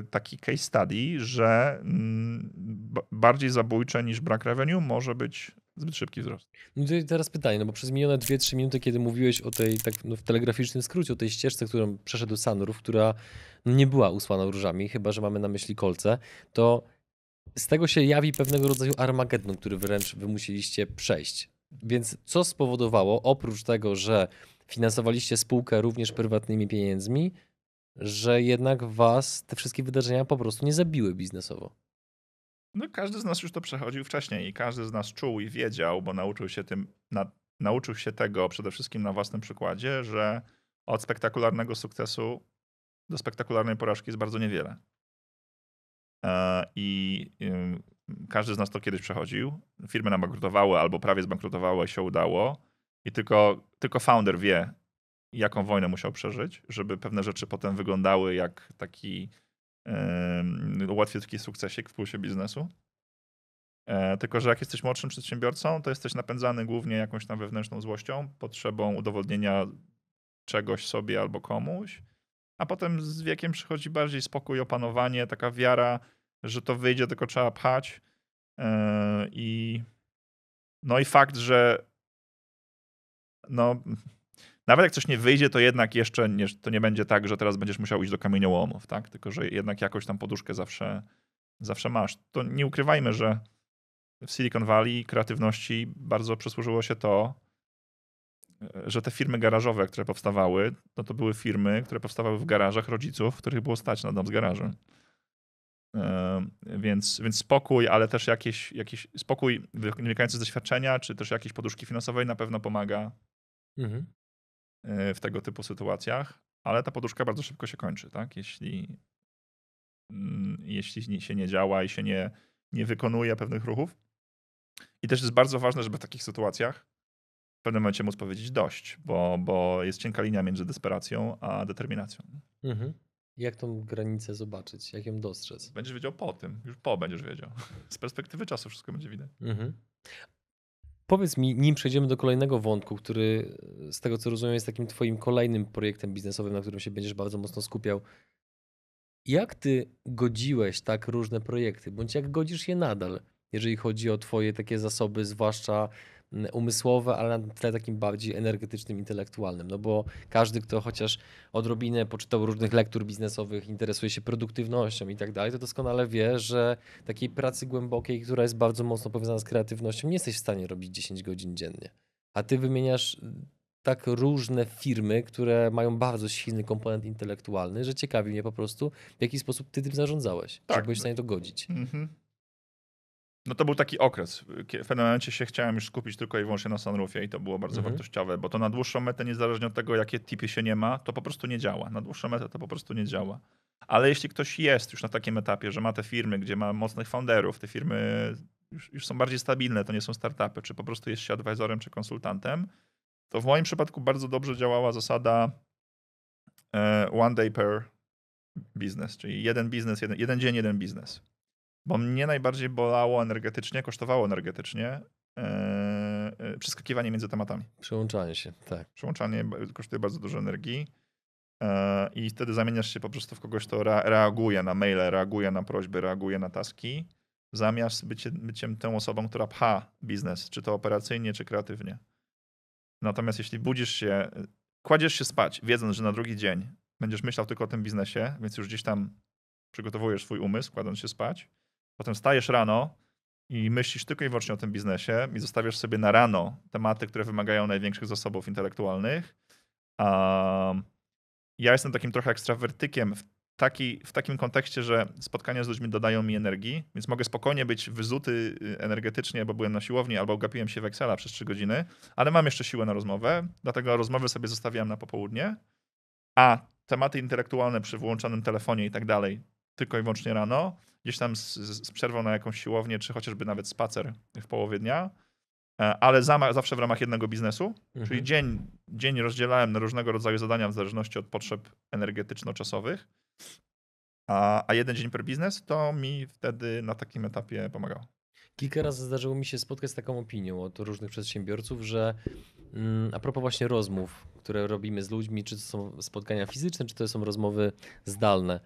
y, taki case study, że mm, ba- bardziej zabójcze niż brak revenue może być zbyt szybki wzrost. No teraz pytanie, no bo przez minione 2-3 minuty, kiedy mówiłeś o tej, tak no w telegraficznym skrócie, o tej ścieżce, którą przeszedł Sanurów, która no nie była usłana różami, chyba że mamy na myśli kolce, to z tego się jawi pewnego rodzaju Armagedon, który wręcz wy musieliście przejść. Więc co spowodowało, oprócz tego, że finansowaliście spółkę również prywatnymi pieniędzmi, że jednak was te wszystkie wydarzenia po prostu nie zabiły biznesowo? No, każdy z nas już to przechodził wcześniej i każdy z nas czuł i wiedział, bo nauczył się tym, na, nauczył się tego przede wszystkim na własnym przykładzie, że od spektakularnego sukcesu do spektakularnej porażki jest bardzo niewiele. E, I każdy z nas to kiedyś przechodził. Firmy nam bankrutowały albo prawie zbankrutowały, się udało. I tylko, tylko founder wie, jaką wojnę musiał przeżyć, żeby pewne rzeczy potem wyglądały jak taki um, łatwiejski sukcesik w pulsie biznesu. E, tylko, że jak jesteś młodszym przedsiębiorcą, to jesteś napędzany głównie jakąś tam wewnętrzną złością, potrzebą udowodnienia czegoś sobie albo komuś, a potem z wiekiem przychodzi bardziej spokój, opanowanie, taka wiara, że to wyjdzie, tylko trzeba pchać. E, I no i fakt, że no, nawet jak coś nie wyjdzie, to jednak jeszcze nie, to nie będzie tak, że teraz będziesz musiał iść do kamieniołomów, tak? Tylko, że jednak jakąś tam poduszkę zawsze, zawsze masz. To nie ukrywajmy, że w Silicon Valley kreatywności bardzo przysłużyło się to, że te firmy garażowe, które powstawały, no to były firmy, które powstawały w garażach rodziców, których było stać na dom z garażem. Więc, więc spokój, ale też jakiś, jakiś spokój wynikający z doświadczenia, czy też jakiejś poduszki finansowej na pewno pomaga Mhm. e, w tego typu sytuacjach, ale ta poduszka bardzo szybko się kończy, tak? Jeśli, mm, jeśli się nie działa i się nie, nie wykonuje pewnych ruchów. I też jest bardzo ważne, żeby w takich sytuacjach w pewnym momencie móc powiedzieć dość, bo, bo jest cienka linia między desperacją a determinacją. Mhm. Jak tą granicę zobaczyć? Jak ją dostrzec? Będziesz wiedział po tym, już po będziesz wiedział. (laughs) Z perspektywy czasu wszystko będzie widać. Mhm. Powiedz mi, nim przejdziemy do kolejnego wątku, który z tego co rozumiem jest takim twoim kolejnym projektem biznesowym, na którym się będziesz bardzo mocno skupiał. Jak ty godziłeś tak różne projekty, bądź jak godzisz je nadal, jeżeli chodzi o twoje takie zasoby, zwłaszcza umysłowe, ale na tle takim bardziej energetycznym, intelektualnym. No bo każdy, kto chociaż odrobinę poczytał różnych lektur biznesowych, interesuje się produktywnością i tak dalej, to doskonale wie, że takiej pracy głębokiej, która jest bardzo mocno powiązana z kreatywnością, nie jesteś w stanie robić 10 godzin dziennie. A ty wymieniasz mm, tak różne firmy, które mają bardzo silny komponent intelektualny, że ciekawi mnie po prostu, w jaki sposób ty tym zarządzałeś, Tak. że byłeś w stanie to godzić. Mhm. No to był taki okres. W pewnym momencie się chciałem już skupić tylko i wyłącznie na sunroofie i to było bardzo Mhm. wartościowe, bo to na dłuższą metę, niezależnie od tego, jakie tipy się nie ma, to po prostu nie działa. Na dłuższą metę to po prostu nie działa. Ale jeśli ktoś jest już na takim etapie, że ma te firmy, gdzie ma mocnych founderów, te firmy już, już są bardziej stabilne, to nie są startupy, czy po prostu jest się advisorem czy konsultantem, to w moim przypadku bardzo dobrze działała zasada e, one day per business, czyli jeden biznes, jeden, jeden dzień, jeden biznes. Bo mnie najbardziej bolało energetycznie, kosztowało energetycznie e, przeskakiwanie między tematami. Przełączanie się, tak. Przełączanie kosztuje bardzo dużo energii e, i wtedy zamieniasz się po prostu w kogoś, kto rea- reaguje na maile, reaguje na prośby, reaguje na taski, zamiast bycie, byciem tą osobą, która pcha biznes, czy to operacyjnie, czy kreatywnie. Natomiast jeśli budzisz się, kładziesz się spać, wiedząc, że na drugi dzień będziesz myślał tylko o tym biznesie, więc już gdzieś tam przygotowujesz swój umysł, kładąc się spać, potem stajesz rano i myślisz tylko i wyłącznie o tym biznesie i zostawiasz sobie na rano tematy, które wymagają największych zasobów intelektualnych. Um, ja jestem takim trochę ekstrawertykiem w, taki, w takim kontekście, że spotkania z ludźmi dodają mi energii, więc mogę spokojnie być wyzuty y, energetycznie, bo byłem na siłowni albo gapiłem się w Excela przez 3 godziny, ale mam jeszcze siłę na rozmowę, dlatego rozmowy sobie zostawiam na popołudnie, a tematy intelektualne przy włączonym telefonie i tak dalej tylko i wyłącznie rano, gdzieś tam z, z przerwą na jakąś siłownię, czy chociażby nawet spacer w połowie dnia, e, ale zawsze w ramach jednego biznesu, Mhm. czyli dzień, dzień rozdzielałem na różnego rodzaju zadania w zależności od potrzeb energetyczno-czasowych, a, a jeden dzień per biznes to mi wtedy na takim etapie pomagało. Kilka razy zdarzyło mi się spotkać z taką opinią od różnych przedsiębiorców, że mm, a propos właśnie rozmów, które robimy z ludźmi, czy to są spotkania fizyczne, czy to są rozmowy zdalne,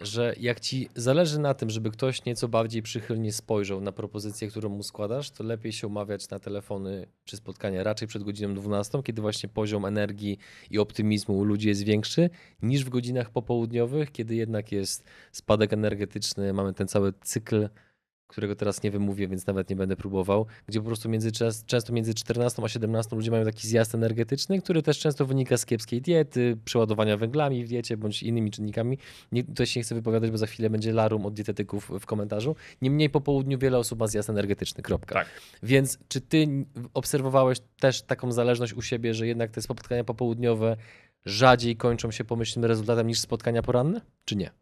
że jak ci zależy na tym, żeby ktoś nieco bardziej przychylnie spojrzał na propozycję, którą mu składasz, to lepiej się umawiać na telefony czy spotkania raczej przed godziną 12, kiedy właśnie poziom energii i optymizmu u ludzi jest większy, niż w godzinach popołudniowych, kiedy jednak jest spadek energetyczny, mamy ten cały cykl którego teraz nie wymówię, więc nawet nie będę próbował, gdzie po prostu między, często między 14 a 17 ludzie mają taki zjazd energetyczny, który też często wynika z kiepskiej diety, przeładowania węglami w diecie bądź innymi czynnikami. Nie, tutaj się nie chcę wypowiadać, bo za chwilę będzie larum od dietetyków w komentarzu. Niemniej po południu wiele osób ma zjazd energetyczny, kropka. Tak. Więc czy ty obserwowałeś też taką zależność u siebie, że jednak te spotkania popołudniowe rzadziej kończą się pomyślnym rezultatem niż spotkania poranne, czy nie?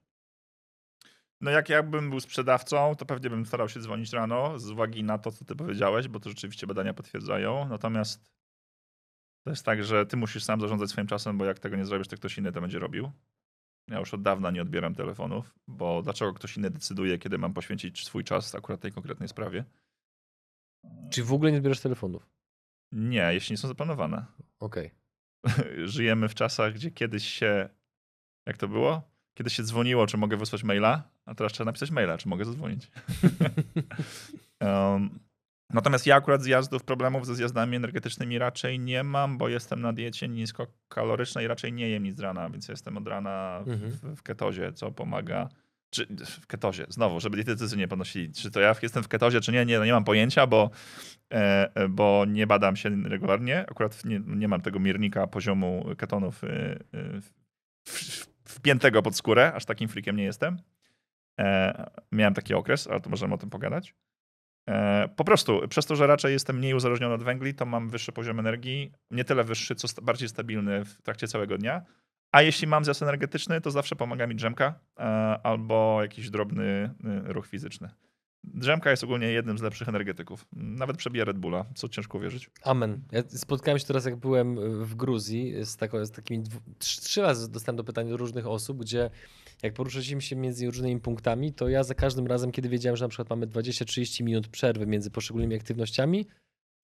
No jak ja bym był sprzedawcą, to pewnie bym starał się dzwonić rano z uwagi na to, co ty powiedziałeś, bo to rzeczywiście badania potwierdzają. Natomiast to jest tak, że ty musisz sam zarządzać swoim czasem, bo jak tego nie zrobisz, to ktoś inny to będzie robił. Ja już od dawna nie odbieram telefonów, bo dlaczego ktoś inny decyduje, kiedy mam poświęcić swój czas akurat tej konkretnej sprawie? Czy w ogóle nie zbierasz telefonów? Nie, jeśli nie są zaplanowane. Okej. (laughs) Żyjemy w czasach, gdzie kiedyś się, jak to było? Kiedyś się dzwoniło, czy mogę wysłać maila, a teraz trzeba napisać maila, czy mogę zadzwonić. (laughs) um, natomiast ja akurat zjazdów, problemów ze zjazdami energetycznymi raczej nie mam, bo jestem na diecie niskokalorycznej, raczej nie jem nic z rana, więc jestem od rana Mhm. w, w ketozie, co pomaga. Czy w ketozie, znowu, żeby dietetycy nie ponosili, czy to ja jestem w ketozie, czy nie, nie, nie mam pojęcia, bo, e, e, bo nie badam się regularnie. Akurat nie, nie mam tego miernika poziomu ketonów e, e, w- wpiętego pod skórę, aż takim frikiem nie jestem. E, miałem taki okres, ale to możemy o tym pogadać. E, po prostu, przez to, że raczej jestem mniej uzależniony od węgli, to mam wyższy poziom energii, nie tyle wyższy, co sta- bardziej stabilny w trakcie całego dnia. A jeśli mam zjazd energetyczny, to zawsze pomaga mi drzemka e, albo jakiś drobny e, ruch fizyczny. Drzemka jest ogólnie jednym z lepszych energetyków. Nawet przebija Red Bulla, co ciężko uwierzyć. Amen. Ja spotkałem się teraz, jak byłem w Gruzji, z, tako, z takimi. Trzy, trzy razy dostałem do pytań do różnych osób, gdzie jak poruszyliśmy się między różnymi punktami, to ja za każdym razem, kiedy wiedziałem, że na przykład mamy 20-30 minut przerwy między poszczególnymi aktywnościami,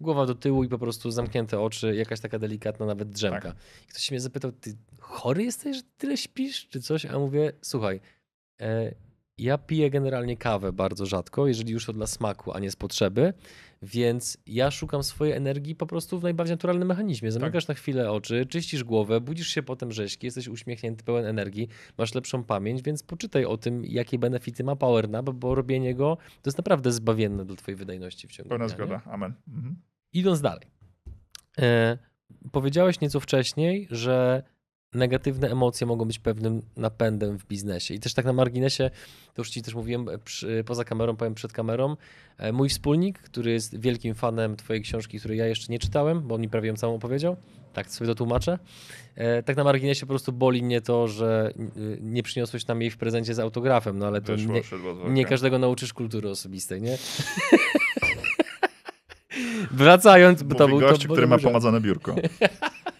głowa do tyłu i po prostu zamknięte oczy, jakaś taka delikatna nawet drzemka. Tak. I ktoś się mnie zapytał, ty chory jesteś, że tyle śpisz, czy coś? A ja mówię, słuchaj, e, ja piję generalnie kawę bardzo rzadko, jeżeli już to dla smaku, a nie z potrzeby, więc ja szukam swojej energii po prostu w najbardziej naturalnym mechanizmie. Zamykasz na chwilę oczy, czyścisz głowę, budzisz się potem rzeźki, jesteś uśmiechnięty, pełen energii, masz lepszą pamięć, więc poczytaj o tym, jakie benefity ma Power Nap, bo robienie go to jest naprawdę zbawienne dla twojej wydajności w ciągu Pełna dnia. nie? zgoda. Amen. Mhm. Idąc dalej. E, powiedziałeś nieco wcześniej, że negatywne emocje mogą być pewnym napędem w biznesie. I też tak na marginesie, to już ci też mówiłem przy, poza kamerą, powiem przed kamerą, e, mój wspólnik, który jest wielkim fanem twojej książki, której ja jeszcze nie czytałem, bo on mi prawie ją całą opowiedział, tak sobie to tłumaczę. E, tak na marginesie po prostu boli mnie to, że nie przyniosłeś nam jej w prezencie z autografem, no ale to Wyszło, nie, nie każdego nauczysz kultury osobistej, nie? (laughs) Wracając, bo to był to, gościu, bo który to ma pomazane biurko. (laughs)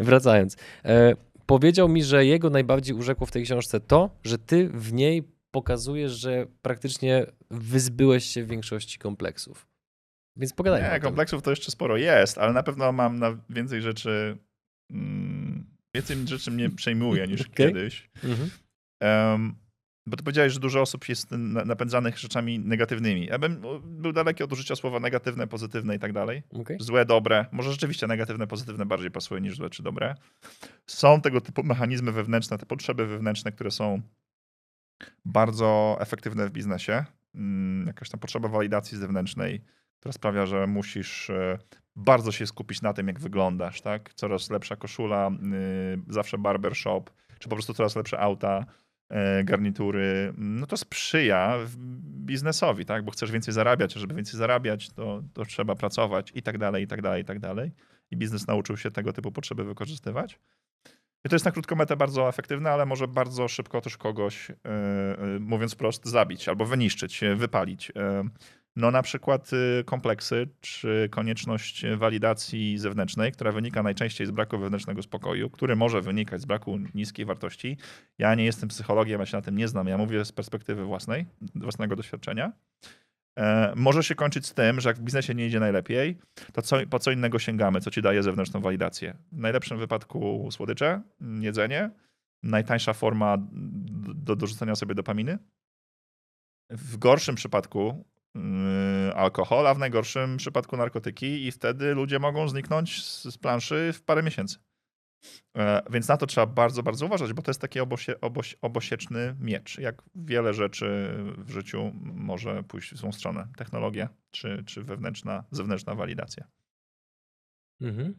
Wracając. E, powiedział mi, że jego najbardziej urzekło w tej książce to, że ty w niej pokazujesz, że praktycznie wyzbyłeś się większości kompleksów. Więc pogadajmy Nie, kompleksów to jeszcze sporo jest, ale na pewno mam na więcej rzeczy. Mm, więcej rzeczy mnie przejmuje niż Okej. kiedyś. Mhm. Em, bo ty powiedziałeś, że dużo osób jest na- napędzanych rzeczami negatywnymi. Ja bym był daleki od użycia słowa negatywne, pozytywne i tak dalej. Okej. Złe, dobre. Może rzeczywiście negatywne, pozytywne bardziej pasuje niż złe czy dobre. Są tego typu mechanizmy wewnętrzne, te potrzeby wewnętrzne, które są bardzo efektywne w biznesie. Mm, Jakaś tam potrzeba walidacji zewnętrznej, która sprawia, że musisz e, bardzo się skupić na tym, jak wyglądasz, tak? Coraz lepsza koszula, y, zawsze barbershop, czy po prostu coraz lepsze auta, garnitury. No to sprzyja biznesowi, tak? Bo chcesz więcej zarabiać, a żeby więcej zarabiać, to, to trzeba pracować i tak dalej, i tak dalej, i tak dalej. I biznes nauczył się tego typu potrzeby wykorzystywać. I to jest na krótką metę bardzo efektywne, ale może bardzo szybko też kogoś, e, e, mówiąc wprost, zabić albo wyniszczyć, e, wypalić. E, No na przykład e, kompleksy, czy konieczność walidacji zewnętrznej, która wynika najczęściej z braku wewnętrznego spokoju, który może wynikać z braku niskiej wartości. Ja nie jestem psychologiem, ja się na tym nie znam, ja mówię z perspektywy własnej, własnego doświadczenia. E, Może się kończyć z tym, że jak w biznesie nie idzie najlepiej, to co, po co innego sięgamy, co ci daje zewnętrzną walidację? W najlepszym wypadku słodycze, jedzenie, najtańsza forma do dorzucenia sobie dopaminy. W gorszym przypadku alkohol, a w najgorszym przypadku narkotyki i wtedy ludzie mogą zniknąć z, planszy w parę miesięcy. E, Więc na to trzeba bardzo, bardzo uważać, bo to jest taki obosie, oboś, obosieczny miecz. Jak wiele rzeczy w życiu może pójść w złą stronę. Technologia czy, czy wewnętrzna, zewnętrzna walidacja. Mhm.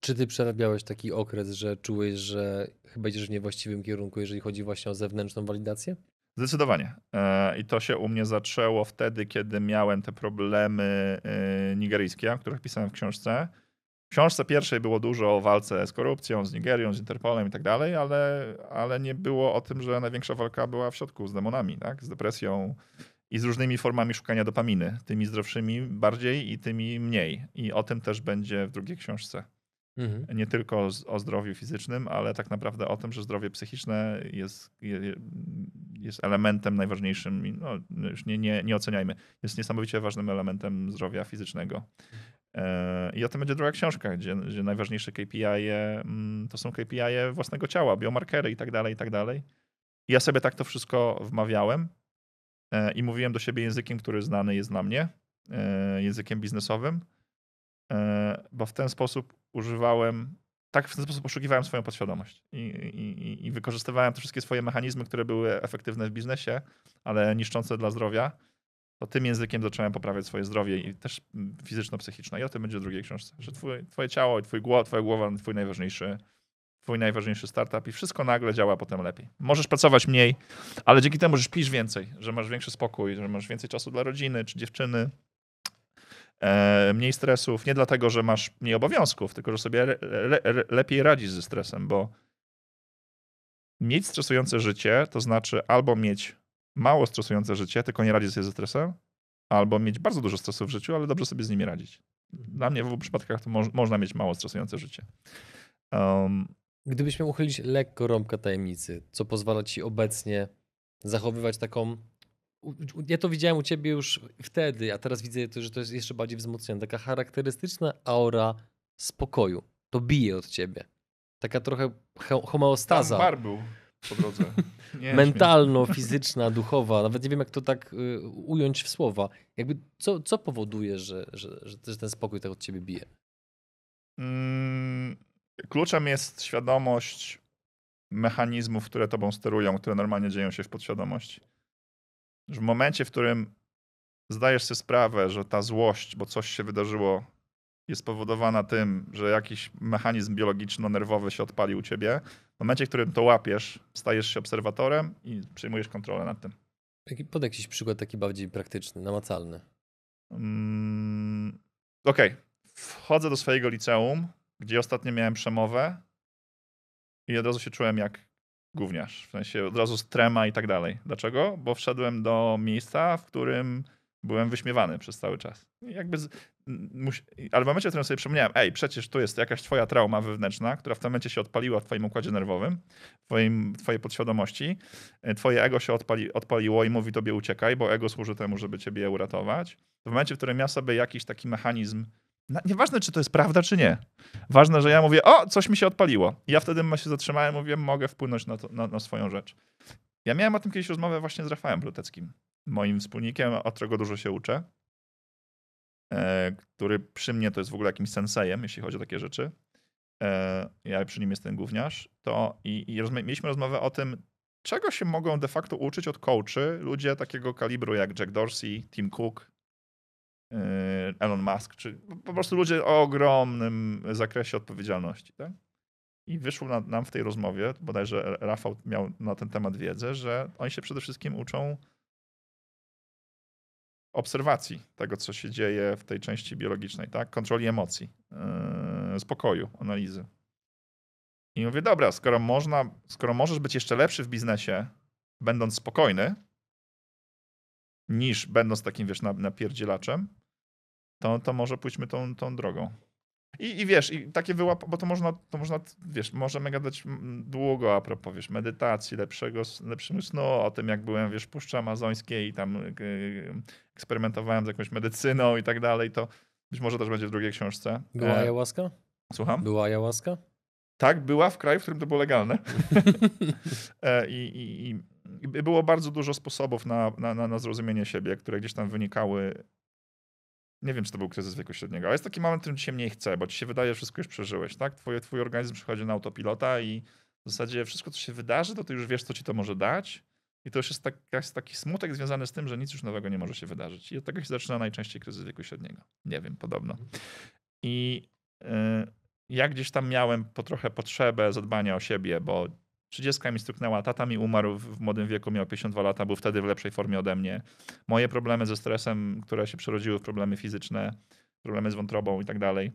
Czy ty przerabiałeś taki okres, że czułeś, że chyba idziesz w niewłaściwym kierunku, jeżeli chodzi właśnie o zewnętrzną walidację? Zdecydowanie. E, I to się u mnie zaczęło wtedy, kiedy miałem te problemy e, nigeryjskie, o których pisałem w książce. W książce pierwszej było dużo o walce z korupcją, z Nigerią, z Interpolem i tak dalej, ale, ale nie było o tym, że największa walka była w środku z demonami, tak? z depresją i z różnymi formami szukania dopaminy. Tymi zdrowszymi bardziej i tymi mniej. I o tym też będzie w drugiej książce Mhm. nie tylko o zdrowiu fizycznym, ale tak naprawdę o tym, że zdrowie psychiczne jest, je- jest elementem najważniejszym, no, już nie, nie, nie oceniajmy, jest niesamowicie ważnym elementem zdrowia fizycznego. E, I o tym będzie druga książka, gdzie, gdzie najważniejsze KPI -e, mm, to są KPI -e własnego ciała, biomarkery i tak dalej, i tak dalej. Ja sobie tak to wszystko wmawiałem e, i mówiłem do siebie językiem, który znany jest dla mnie, e, językiem biznesowym, bo w ten sposób używałem, tak w ten sposób poszukiwałem swoją podświadomość i, i, i wykorzystywałem te wszystkie swoje mechanizmy, które były efektywne w biznesie, ale niszczące dla zdrowia. To tym językiem zacząłem poprawiać swoje zdrowie i też mm, fizyczno-psychiczne. I o tym będzie w drugiej książce, że twoje, ciało i twój głowa, twoja głowa, twój najważniejszy, twój najważniejszy startup i wszystko nagle działa potem lepiej. Możesz pracować mniej, ale dzięki temu, że śpisz więcej, że masz większy spokój, że masz więcej czasu dla rodziny czy dziewczyny, e, mniej stresów, nie dlatego, że masz mniej obowiązków, tylko że sobie le, le, le, lepiej radzisz ze stresem, bo mieć stresujące życie to znaczy albo mieć mało stresujące życie, tylko nie radzić sobie ze stresem, albo mieć bardzo dużo stresu w życiu, ale dobrze sobie z nimi radzić. Dla mnie w obu przypadkach to moż, można mieć mało stresujące życie. Um, Gdybyś miał uchylić lekko rąbka tajemnicy, co pozwala ci obecnie zachowywać taką. Ja to widziałem u ciebie już wtedy, a teraz widzę, to, że to jest jeszcze bardziej wzmocnione. Taka charakterystyczna aura spokoju. To bije od ciebie. Taka trochę homeostaza. bar był po drodze. (laughs) Mentalno-fizyczna, duchowa, nawet nie wiem jak to tak y, ująć w słowa. Jakby co, co powoduje, że, że, że ten spokój tak od ciebie bije? Mm, Kluczem jest świadomość mechanizmów, które tobą sterują, które normalnie dzieją się w podświadomości. Że w momencie, w którym zdajesz sobie sprawę, że ta złość, bo coś się wydarzyło jest spowodowana tym, że jakiś mechanizm biologiczno-nerwowy się odpali u ciebie, w momencie, w którym to łapiesz, stajesz się obserwatorem i przejmujesz kontrolę nad tym. Podaj jakiś przykład taki bardziej praktyczny, namacalny. Mm, Okej, wchodzę do swojego liceum, gdzie ostatnio miałem przemowę i od razu się czułem jak gówniarz. W sensie od razu strema i tak dalej. Dlaczego? Bo wszedłem do miejsca, w którym byłem wyśmiewany przez cały czas. Jakby z, ale w momencie, w którym sobie przypomniałem, ej, przecież tu jest jakaś twoja trauma wewnętrzna, która w tym momencie się odpaliła w twoim układzie nerwowym, twoim, twojej podświadomości, e, twoje ego się odpali, odpaliło i mówi tobie uciekaj, bo ego służy temu, żeby ciebie uratować. W momencie, w którym ja sobie jakiś taki mechanizm, nieważne czy to jest prawda, czy nie, ważne, że ja mówię, o, coś mi się odpaliło. I ja wtedy się zatrzymałem, mówię, mogę wpłynąć na, to, na, na swoją rzecz. Ja miałem o tym kiedyś rozmowę właśnie z Rafałem Pluteckim, moim wspólnikiem, od którego dużo się uczę, e, który przy mnie to jest w ogóle jakimś sensejem, jeśli chodzi o takie rzeczy. E, ja przy nim jestem gówniarz. To i, i rozma- mieliśmy rozmowę o tym, czego się mogą de facto uczyć od coachy ludzie takiego kalibru jak Jack Dorsey, Tim Cook, Elon Musk, czy po prostu ludzie o ogromnym zakresie odpowiedzialności. Tak? I wyszło na, nam w tej rozmowie, bodajże Rafał miał na ten temat wiedzę, że oni się przede wszystkim uczą obserwacji tego, co się dzieje w tej części biologicznej, tak? Kontroli emocji, yy, spokoju, analizy. I mówię, dobra, skoro można, skoro możesz być jeszcze lepszy w biznesie, będąc spokojny, niż będąc takim, wiesz, na- napierdzielaczem, to, to może pójdźmy tą, tą drogą. I, I wiesz, i takie wyłap, bo to można, to można, wiesz, możemy gadać długo a propos, wiesz, medytacji, lepszego, lepszego snu, o tym, jak byłem, wiesz, w Puszczy Amazońskiej i tam y, y, eksperymentowałem z jakąś medycyną i tak dalej, to być może też będzie w drugiej książce. Była E, ayahuasca? Słucham? Była ayahuasca? Tak, była w kraju, w którym to było legalne. (laughs) E, I, i, i, było bardzo dużo sposobów na, na, na, na zrozumienie siebie, które gdzieś tam wynikały. Nie wiem, czy to był kryzys wieku średniego, ale jest taki moment, w którym ci się mniej chce, bo ci się wydaje, że wszystko już przeżyłeś, tak? Twój, twój organizm przychodzi na autopilota i w zasadzie wszystko, co się wydarzy, to ty już wiesz, co ci to może dać. I to już jest, tak, taki smutek związany z tym, że nic już nowego nie może się wydarzyć. I od tego się zaczyna najczęściej kryzys wieku średniego. Nie wiem, podobno. I y, ja gdzieś tam miałem po trochę potrzebę zadbania o siebie, bo 30 mi stuknęła, tata mi umarł w młodym wieku, miał 52 lata, był wtedy w lepszej formie ode mnie. Moje problemy ze stresem, które się przerodziły w problemy fizyczne, problemy z wątrobą i tak dalej,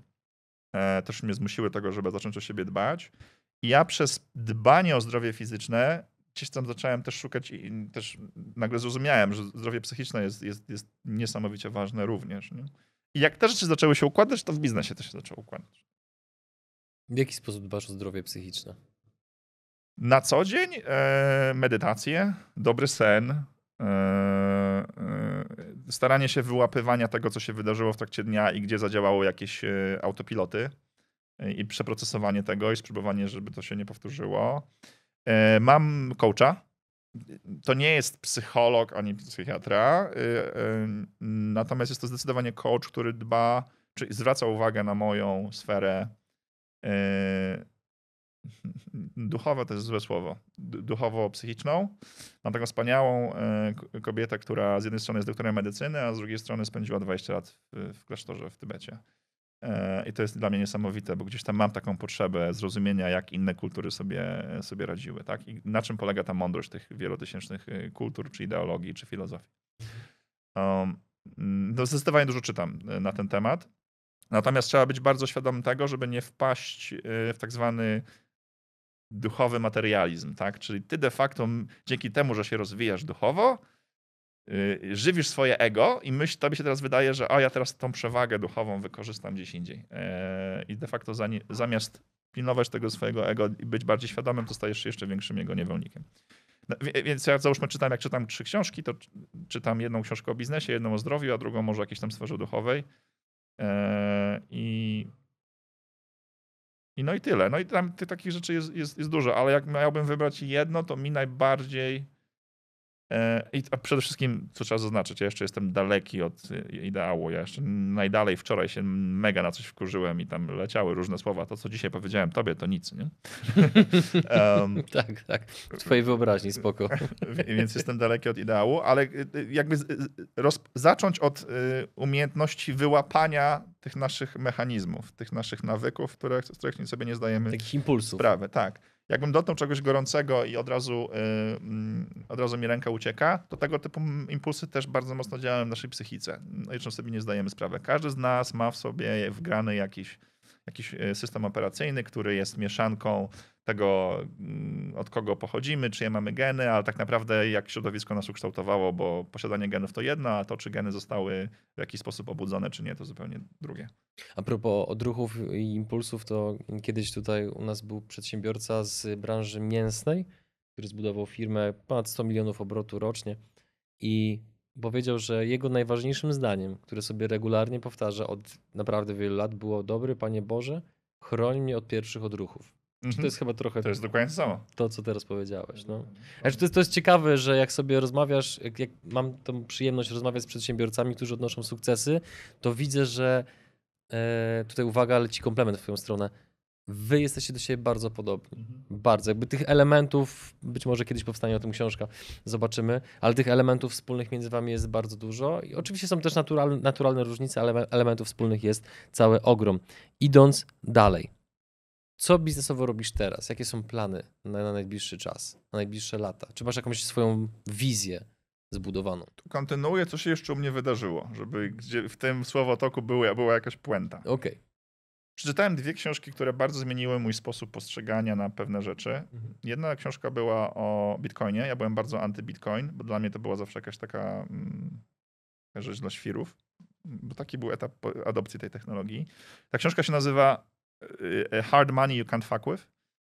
e, też mnie zmusiły tego, żeby zacząć o siebie dbać. I ja przez dbanie o zdrowie fizyczne gdzieś tam zacząłem też szukać i też nagle zrozumiałem, że zdrowie psychiczne jest, jest, jest niesamowicie ważne również. Nie? I jak te rzeczy zaczęły się układać, to w biznesie też się zaczęło układać. W jaki sposób dbasz o zdrowie psychiczne? Na co dzień e, medytację, dobry sen, e, e, staranie się wyłapywania tego, co się wydarzyło w trakcie dnia i gdzie zadziałało jakieś autopiloty i przeprocesowanie tego i spróbowanie, żeby to się nie powtórzyło. Mam coacha. To nie jest psycholog ani psychiatra, natomiast jest to zdecydowanie coach, który dba, czy zwraca uwagę na moją sferę duchowe to jest złe słowo, du- duchowo-psychiczną. Mam taką wspaniałą e, kobietę, która z jednej strony jest doktorem medycyny, a z drugiej strony spędziła 20 lat w, klasztorze w Tybecie. E, I to jest dla mnie niesamowite, bo gdzieś tam mam taką potrzebę zrozumienia, jak inne kultury sobie, sobie radziły. Tak? I na czym polega ta mądrość tych wielotysięcznych e, kultur, czy ideologii, czy filozofii. Um, no zdecydowanie dużo czytam na ten temat. Natomiast trzeba być bardzo świadomym tego, żeby nie wpaść w tak zwany duchowy materializm, tak? Czyli ty de facto dzięki temu, że się rozwijasz duchowo, yy, żywisz swoje ego i myśl, tobie się teraz wydaje, że a ja teraz tą przewagę duchową wykorzystam gdzieś indziej. Yy, I de facto zamiast pilnować tego swojego ego i być bardziej świadomym, to stajesz się jeszcze większym jego niewolnikiem. No, więc ja załóżmy czytam, jak czytam trzy książki, to czy- czytam jedną książkę o biznesie, jedną o zdrowiu, a drugą może o jakiejś tam sferze duchowej. Yy, I i no i tyle. No i tam tych takich rzeczy jest, jest, jest dużo, ale jak miałbym wybrać jedno, to mi najbardziej I a przede wszystkim, co trzeba zaznaczyć, ja jeszcze jestem daleki od e, ideału. Ja jeszcze najdalej wczoraj się mega na coś wkurzyłem i tam leciały różne słowa. To, co dzisiaj powiedziałem tobie, to nic, nie? (laughs) um, tak, tak. W twojej wyobraźni, spoko. (laughs) Więc jestem daleki od ideału, ale e, jakby zacząć od umiejętności wyłapania tych naszych mechanizmów, tych naszych nawyków, które, z których sobie nie zdajemy Takich impulsów. sprawy. Tak jakbym dotknął czegoś gorącego i od razu, yy, od razu mi ręka ucieka, to tego typu impulsy też bardzo mocno działają w naszej psychice. No i sobie nie zdajemy sprawy. Każdy z nas ma w sobie wgrany jakiś, jakiś y, system operacyjny, który jest mieszanką tego, mm, od kogo pochodzimy, czyje mamy geny, ale tak naprawdę jak środowisko nas ukształtowało, bo posiadanie genów to jedno, a to, czy geny zostały w jakiś sposób obudzone, czy nie, to zupełnie drugie. A propos odruchów i impulsów, to kiedyś tutaj u nas był przedsiębiorca z branży mięsnej, który zbudował firmę ponad 100 milionów obrotu rocznie i powiedział, że jego najważniejszym zdaniem, które sobie regularnie powtarza od naprawdę wielu lat, było: Dobry Panie Boże, chroń mnie od pierwszych odruchów. Mhm. To jest chyba trochę. To jest dokładnie to samo. To, co teraz powiedziałeś. No. Znaczy, to, jest, to jest ciekawe, że jak sobie rozmawiasz, jak, jak mam tą przyjemność rozmawiać z przedsiębiorcami, którzy odnoszą sukcesy, to widzę, że e, tutaj uwaga, leci komplement w twoją stronę. Wy jesteście do siebie bardzo podobni. Mhm. Bardzo. Jakby tych elementów, być może kiedyś powstanie o tym książka, zobaczymy, ale tych elementów wspólnych między wami jest bardzo dużo. I oczywiście są też naturalne różnice, ale elementów wspólnych jest cały ogrom. Idąc dalej co biznesowo robisz teraz? Jakie są plany na, na, najbliższy czas, na najbliższe lata? Czy masz jakąś swoją wizję zbudowaną? Kontynuuję, co się jeszcze u mnie wydarzyło, żeby gdzie w tym słowotoku była, była jakaś puenta. Okej. Okay. Przeczytałem dwie książki, które bardzo zmieniły mój sposób postrzegania na pewne rzeczy. Mhm. Jedna książka była o Bitcoinie. Ja byłem bardzo anty-Bitcoin, bo dla mnie to była zawsze jakaś taka mm, rzecz dla świrów, bo taki był etap adopcji tej technologii. Ta książka się nazywa hard Money You Can't Fuck With,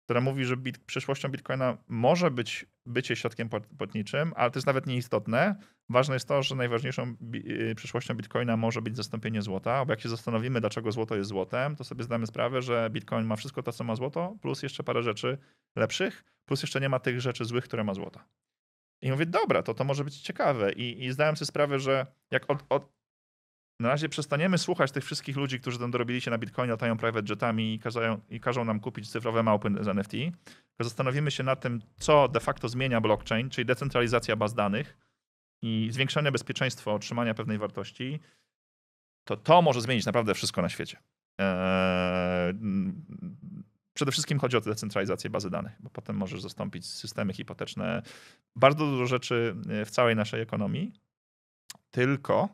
która mówi, że bit, przyszłością Bitcoina może być bycie środkiem płatniczym, ale to jest nawet nieistotne. Ważne jest to, że najważniejszą bi y, przyszłością Bitcoina może być zastąpienie złota, bo jak się zastanowimy, dlaczego złoto jest złotem, to sobie zdamy sprawę, że Bitcoin ma wszystko to, co ma złoto, plus jeszcze parę rzeczy lepszych, plus jeszcze nie ma tych rzeczy złych, które ma złota. I mówię, dobra, to to może być ciekawe. I, i zdałem sobie sprawę, że jak od, od, na razie przestaniemy słuchać tych wszystkich ludzi, którzy tam dorobili się na Bitcoinie, latają private jetami i, każą, i każą nam kupić cyfrowe małpy z NFT. Zastanowimy się nad tym, co de facto zmienia blockchain, czyli decentralizacja baz danych i zwiększenie bezpieczeństwa otrzymania pewnej wartości. To to może zmienić naprawdę wszystko na świecie. Eee, przede wszystkim chodzi o decentralizację bazy danych, bo potem możesz zastąpić systemy hipoteczne, bardzo dużo rzeczy w całej naszej ekonomii. Tylko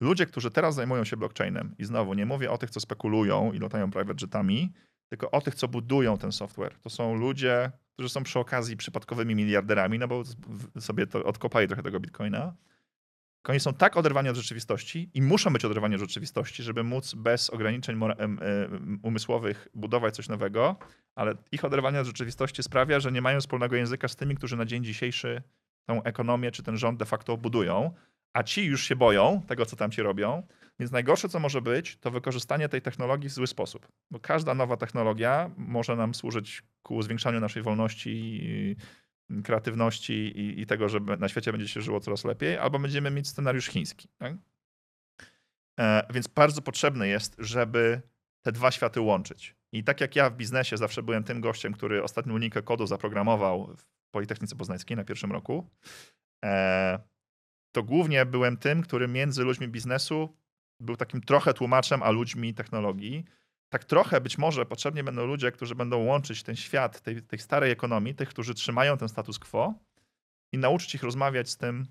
Ludzie, którzy teraz zajmują się blockchainem, i znowu nie mówię o tych, co spekulują i latają private jetami, tylko o tych, co budują ten software. To są ludzie, którzy są przy okazji przypadkowymi miliarderami, no bo sobie to odkopali trochę tego bitcoina. Oni są tak oderwani od rzeczywistości i muszą być oderwani od rzeczywistości, żeby móc bez ograniczeń umysłowych budować coś nowego, ale ich oderwanie od rzeczywistości sprawia, że nie mają wspólnego języka z tymi, którzy na dzień dzisiejszy tą ekonomię czy ten rząd de facto budują a ci już się boją tego, co tam ci robią. Więc najgorsze, co może być, to wykorzystanie tej technologii w zły sposób. Bo każda nowa technologia może nam służyć ku zwiększaniu naszej wolności, kreatywności i, i tego, że na świecie będzie się żyło coraz lepiej, albo będziemy mieć scenariusz chiński. Tak? E, więc bardzo potrzebne jest, żeby te dwa światy łączyć. I tak jak ja w biznesie zawsze byłem tym gościem, który ostatnią linijkę kodu zaprogramował w Politechnice Poznańskiej na pierwszym roku, e, to głównie byłem tym, który między ludźmi biznesu był takim trochę tłumaczem, a ludźmi technologii. Tak trochę być może potrzebni będą ludzie, którzy będą łączyć ten świat tej, tej starej ekonomii, tych, którzy trzymają ten status quo i nauczyć ich rozmawiać z tym,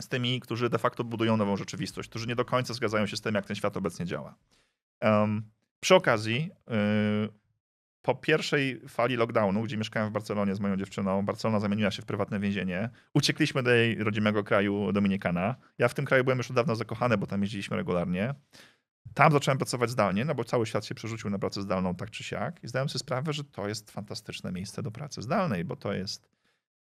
z tymi, którzy de facto budują nową rzeczywistość, którzy nie do końca zgadzają się z tym, jak ten świat obecnie działa. Um, przy okazji, yy, po pierwszej fali lockdownu, gdzie mieszkałem w Barcelonie z moją dziewczyną, Barcelona zamieniła się w prywatne więzienie. Uciekliśmy do jej rodzimego kraju Dominikana. Ja w tym kraju byłem już od dawna zakochany, bo tam jeździliśmy regularnie. Tam zacząłem pracować zdalnie, no bo cały świat się przerzucił na pracę zdalną tak czy siak i zdałem sobie sprawę, że to jest fantastyczne miejsce do pracy zdalnej, bo to jest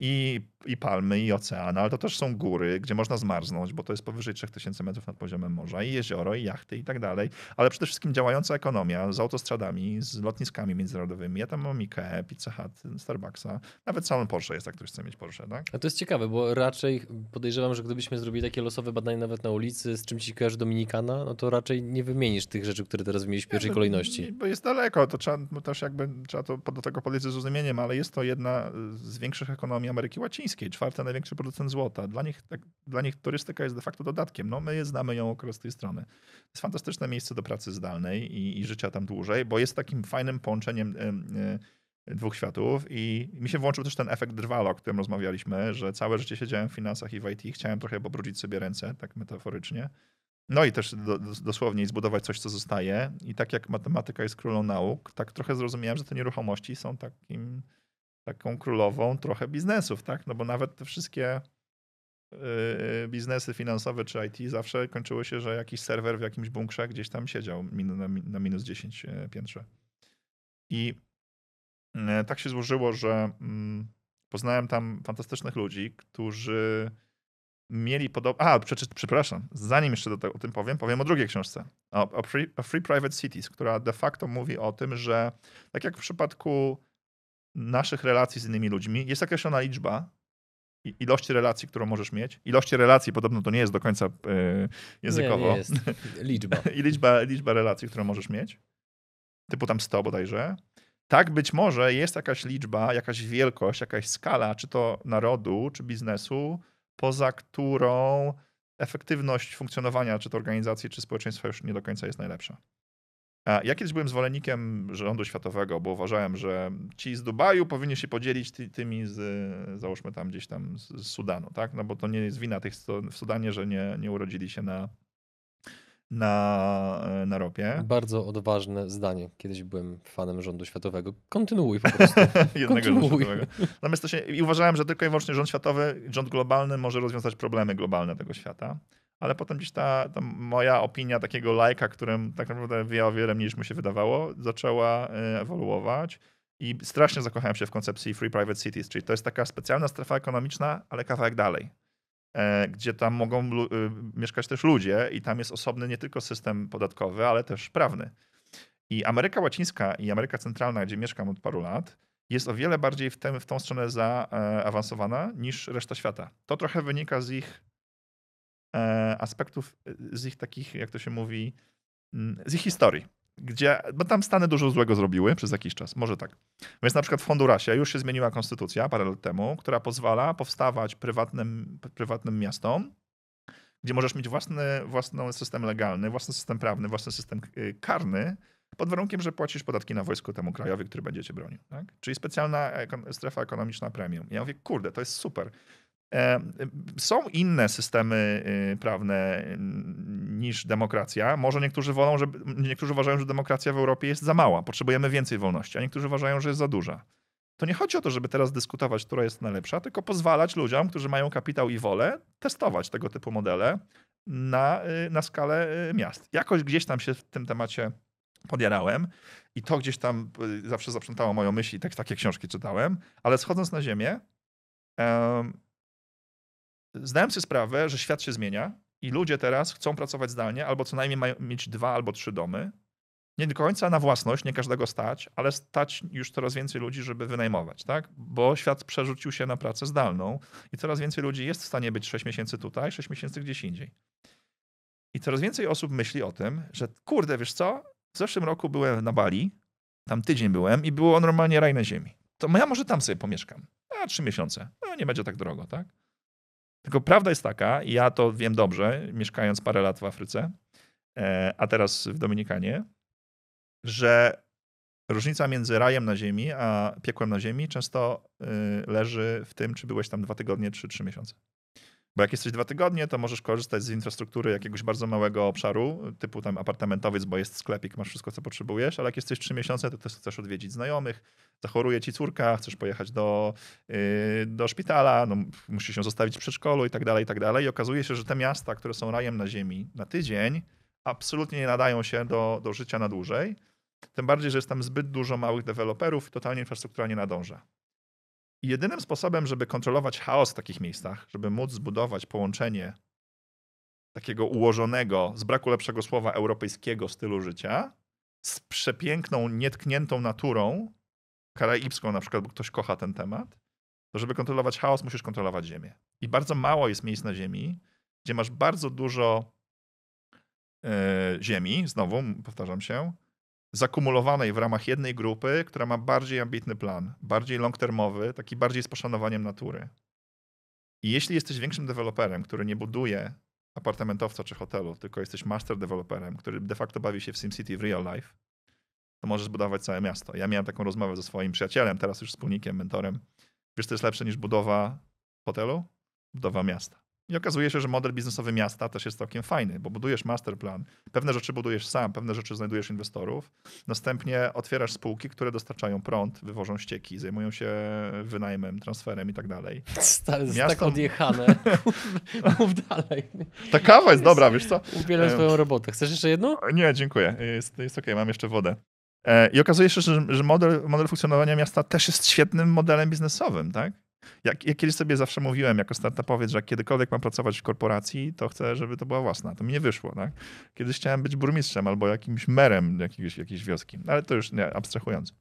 i, i palmy, i ocean, ale to też są góry, gdzie można zmarznąć, bo to jest powyżej 3000 metrów nad poziomem morza, i jezioro, i jachty, i tak dalej. Ale przede wszystkim działająca ekonomia z autostradami, z lotniskami międzynarodowymi. Ja tam mam Ikea, Pizza Hut, Starbucksa, nawet salon Porsche jest, jak ktoś chce mieć Porsche, tak? A to jest ciekawe, bo raczej podejrzewam, że gdybyśmy zrobili takie losowe badanie nawet na ulicy, z czym ci kojarzy Dominikana, no to raczej nie wymienisz tych rzeczy, które teraz wymieniłeś w pierwszej Nie, kolejności. Bo jest daleko, to trzeba no też jakby trzeba to do tego podejść ze zrozumieniem, ale jest to jedna z większych ekonomii Ameryki Łacińskiej, czwarty największy producent złota. Dla nich, tak, dla nich turystyka jest de facto dodatkiem. No my znamy ją z tej strony. To jest fantastyczne miejsce do pracy zdalnej i, i życia tam dłużej, bo jest takim fajnym połączeniem y, y, dwóch światów i mi się włączył też ten efekt drwala, o którym rozmawialiśmy, że całe życie siedziałem w finansach i w IT, chciałem trochę pobrudzić sobie ręce, tak metaforycznie. No i też do, dosłownie zbudować coś, co zostaje. I tak jak matematyka jest królą nauk, tak trochę zrozumiałem, że te nieruchomości są takim, taką królową trochę biznesów, tak? No bo nawet te wszystkie yy, biznesy finansowe czy IT zawsze kończyły się, że jakiś serwer w jakimś bunkrze gdzieś tam siedział na, minus 10 yy, piętrze. I yy, tak się złożyło, że mm, poznałem tam fantastycznych ludzi, którzy mieli podobne. A, przeczy... przepraszam, zanim jeszcze do o tym powiem, powiem o drugiej książce. O, o, Free, o Free Private Cities, która de facto mówi o tym, że tak jak w przypadku naszych relacji z innymi ludźmi, jest określona liczba ilości relacji, którą możesz mieć. Ilości relacji podobno to nie jest do końca yy, językowo. Nie, nie jest. (laughs) Liczba. I liczba, liczba relacji, którą możesz mieć. Typu tam 100 bodajże. Tak, być może jest jakaś liczba, jakaś wielkość, jakaś skala, czy to narodu, czy biznesu, poza którą efektywność funkcjonowania, czy to organizacji, czy społeczeństwa już nie do końca jest najlepsza. Ja kiedyś byłem zwolennikiem rządu światowego, bo uważałem, że ci z Dubaju powinni się podzielić ty, tymi z, załóżmy tam gdzieś tam z, z Sudanu, tak? No bo to nie jest wina tych w Sudanie, że nie, nie urodzili się na, na, na ropie. Bardzo odważne zdanie. Kiedyś byłem fanem rządu światowego. Kontynuuj po prostu. (laughs) jednego rządu Kontynuuj. światowego. Natomiast to się, i uważałem, że tylko i wyłącznie rząd światowy, rząd globalny może rozwiązać problemy globalne tego świata. Ale potem gdzieś ta, ta moja opinia takiego lajka, którym tak naprawdę wie o wiele mniej niż mu się wydawało, zaczęła e, ewoluować. I strasznie zakochałem się w koncepcji Free Private Cities, czyli to jest taka specjalna strefa ekonomiczna, ale kawałek dalej. E, gdzie tam mogą y, mieszkać też ludzie i tam jest osobny nie tylko system podatkowy, ale też prawny. I Ameryka Łacińska i Ameryka Centralna, gdzie mieszkam od paru lat, jest o wiele bardziej w, tę- w tą stronę zaawansowana niż reszta świata. To trochę wynika z ich e, aspektów, e, z ich takich, jak to się mówi, mm, z ich historii. Gdzie, bo tam Stany dużo złego zrobiły przez jakiś czas, może tak. Więc na przykład w Hondurasie już się zmieniła konstytucja parę lat temu, która pozwala powstawać prywatnym, prywatnym miastom, gdzie możesz mieć własny, własny system legalny, własny system prawny, własny system y, karny, pod warunkiem, że płacisz podatki na wojsko temu krajowi, który będzie cię bronił. Tak? Czyli specjalna strefa ekonomiczna premium. Ja mówię, kurde, to jest super. E, Są inne systemy y, prawne niż demokracja. Może niektórzy wolą, żeby, niektórzy uważają, że demokracja w Europie jest za mała, potrzebujemy więcej wolności, a niektórzy uważają, że jest za duża. To nie chodzi o to, żeby teraz dyskutować, która jest najlepsza, tylko pozwalać ludziom, którzy mają kapitał i wolę, testować tego typu modele na, y, na skalę y, miast. Jakoś gdzieś tam się w tym temacie podjarałem i to gdzieś tam zawsze zaprzątało moją myśl i tak, takie książki czytałem, ale schodząc na ziemię, em, zdałem sobie sprawę, że świat się zmienia i ludzie teraz chcą pracować zdalnie albo co najmniej mają mieć dwa albo trzy domy. Nie do końca na własność, nie każdego stać, ale stać już coraz więcej ludzi, żeby wynajmować, tak? Bo świat przerzucił się na pracę zdalną i coraz więcej ludzi jest w stanie być 6 miesięcy tutaj, 6 miesięcy gdzieś indziej. I coraz więcej osób myśli o tym, że kurde, wiesz co? W zeszłym roku byłem na Bali, tam tydzień byłem i było normalnie raj na ziemi. To ja może tam sobie pomieszkam. A trzy miesiące. No nie będzie tak drogo, tak? Tylko prawda jest taka, ja to wiem dobrze, mieszkając parę lat w Afryce, e, a teraz w Dominikanie, że różnica między rajem na ziemi a piekłem na ziemi często y, leży w tym, czy byłeś tam dwa tygodnie, czy trzy miesiące. Bo jak jesteś dwa tygodnie, to możesz korzystać z infrastruktury jakiegoś bardzo małego obszaru, typu tam apartamentowiec, bo jest sklepik, masz wszystko, co potrzebujesz, ale jak jesteś trzy miesiące, to też chcesz odwiedzić znajomych, zachoruje ci córka, chcesz pojechać do, yy, do szpitala, no, musisz się zostawić w przedszkolu i tak dalej, i tak dalej. I okazuje się, że te miasta, które są rajem na ziemi na tydzień, absolutnie nie nadają się do, do życia na dłużej. Tym bardziej, że jest tam zbyt dużo małych deweloperów i totalnie infrastruktura nie nadąża. I jedynym sposobem, żeby kontrolować chaos w takich miejscach, żeby móc zbudować połączenie takiego ułożonego, z braku lepszego słowa, europejskiego stylu życia, z przepiękną, nietkniętą naturą, karaibską na przykład, bo ktoś kocha ten temat, to żeby kontrolować chaos, musisz kontrolować Ziemię. I bardzo mało jest miejsc na Ziemi, gdzie masz bardzo dużo e, ziemi, znowu powtarzam się, zakumulowanej w ramach jednej grupy, która ma bardziej ambitny plan, bardziej long-termowy, taki bardziej z poszanowaniem natury. I jeśli jesteś większym deweloperem, który nie buduje apartamentowca czy hotelu, tylko jesteś master deweloperem, który de facto bawi się w SimCity w real life, to możesz budować całe miasto. Ja miałem taką rozmowę ze swoim przyjacielem, teraz już wspólnikiem, mentorem. Wiesz, to jest lepsze niż budowa hotelu? Budowa miasta. I okazuje się, że model biznesowy miasta też jest całkiem fajny, bo budujesz masterplan, pewne rzeczy budujesz sam, pewne rzeczy znajdujesz inwestorów, następnie otwierasz spółki, które dostarczają prąd, wywożą ścieki, zajmują się wynajmem, transferem i tak dalej. Stary, jest tak odjechane. (laughs) Mów dalej. Ta kawa jest dobra, wiesz co? Uwielbiam swoją robotę. Chcesz jeszcze jedno? Nie, dziękuję. Jest, jest okej, okay. mam jeszcze wodę. E, I okazuje się, że, że model, model funkcjonowania miasta też jest świetnym modelem biznesowym, tak? Jak, jak kiedyś sobie zawsze mówiłem jako startupowiec, że kiedykolwiek mam pracować w korporacji, to chcę, żeby to była własna. To mi nie wyszło. Tak? Kiedyś chciałem być burmistrzem albo jakimś merem jakiegoś, jakiejś wioski, ale to już nie, abstrahując.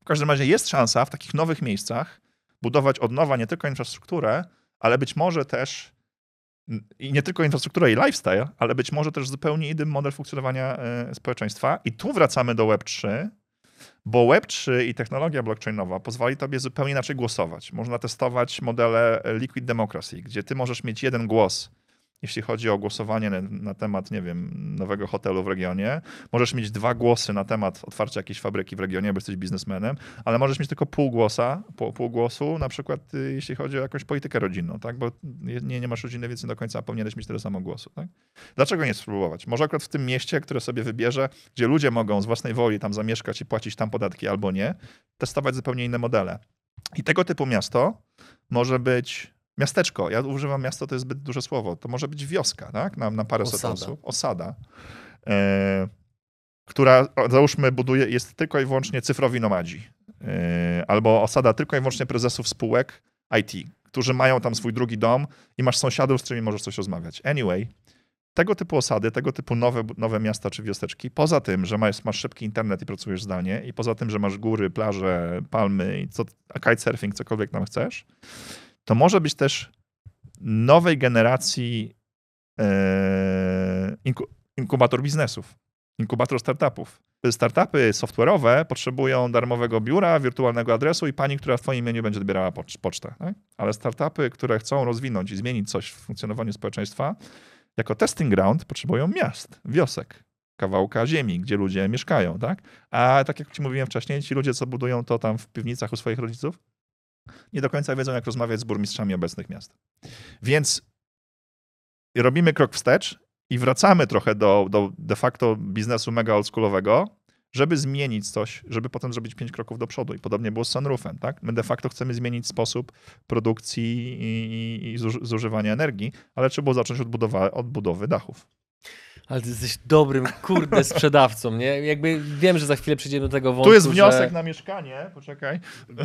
W każdym razie jest szansa w takich nowych miejscach budować od nowa nie tylko infrastrukturę, ale być może też i nie tylko infrastrukturę i lifestyle, ale być może też zupełnie inny model funkcjonowania e, społeczeństwa. I tu wracamy do Web3, bo Web3 i technologia blockchainowa pozwoli tobie zupełnie inaczej głosować. Można testować modele Liquid Democracy, gdzie ty możesz mieć jeden głos jeśli chodzi o głosowanie na, na, temat, nie wiem, nowego hotelu w regionie. Możesz mieć dwa głosy na temat otwarcia jakiejś fabryki w regionie, bo jesteś biznesmenem, ale możesz mieć tylko pół głosa, pół, pół głosu, na przykład y, jeśli chodzi o jakąś politykę rodzinną, tak? Bo nie, nie masz rodziny, więc nie do końca powinieneś mieć tyle samo głosu, tak? Dlaczego nie spróbować? Może akurat w tym mieście, które sobie wybierze, gdzie ludzie mogą z własnej woli tam zamieszkać i płacić tam podatki albo nie, testować zupełnie inne modele. I tego typu miasto może być Miasteczko, ja używam miasto, to jest zbyt duże słowo. To może być wioska, tak? Na, na parę osób. Osada. E, która, załóżmy, buduje, jest tylko i wyłącznie cyfrowi nomadzi. E, albo osada tylko i wyłącznie prezesów spółek IT, którzy mają tam swój drugi dom i masz sąsiadów, z którymi możesz coś rozmawiać. Anyway, tego typu osady, tego typu nowe, nowe miasta czy wiosteczki, poza tym, że masz, masz szybki internet i pracujesz zdalnie, i poza tym, że masz góry, plaże, palmy i co, kitesurfing, cokolwiek tam chcesz, to może być też nowej generacji e, inkubator biznesów, inkubator startupów. Startupy software'owe potrzebują darmowego biura, wirtualnego adresu i pani, która w twoim imieniu będzie odbierała pocztę. Tak? Ale startupy, które chcą rozwinąć i zmienić coś w funkcjonowaniu społeczeństwa, jako testing ground potrzebują miast, wiosek, kawałka ziemi, gdzie ludzie mieszkają. Tak? A tak jak ci mówiłem wcześniej, ci ludzie, co budują to tam w piwnicach u swoich rodziców, nie do końca wiedzą, jak rozmawiać z burmistrzami obecnych miast. Więc robimy krok wstecz i wracamy trochę do, do de facto biznesu mega oldschoolowego, żeby zmienić coś, żeby potem zrobić pięć kroków do przodu. I podobnie było z sunroofem, tak? My de facto chcemy zmienić sposób produkcji i, i, i zużywania energii, ale trzeba było zacząć od, od budowy dachów. Ale ty jesteś dobrym, kurde, sprzedawcą, nie? Jakby wiem, że za chwilę przejdziemy do tego wątku, Tu jest wniosek że... na mieszkanie, poczekaj.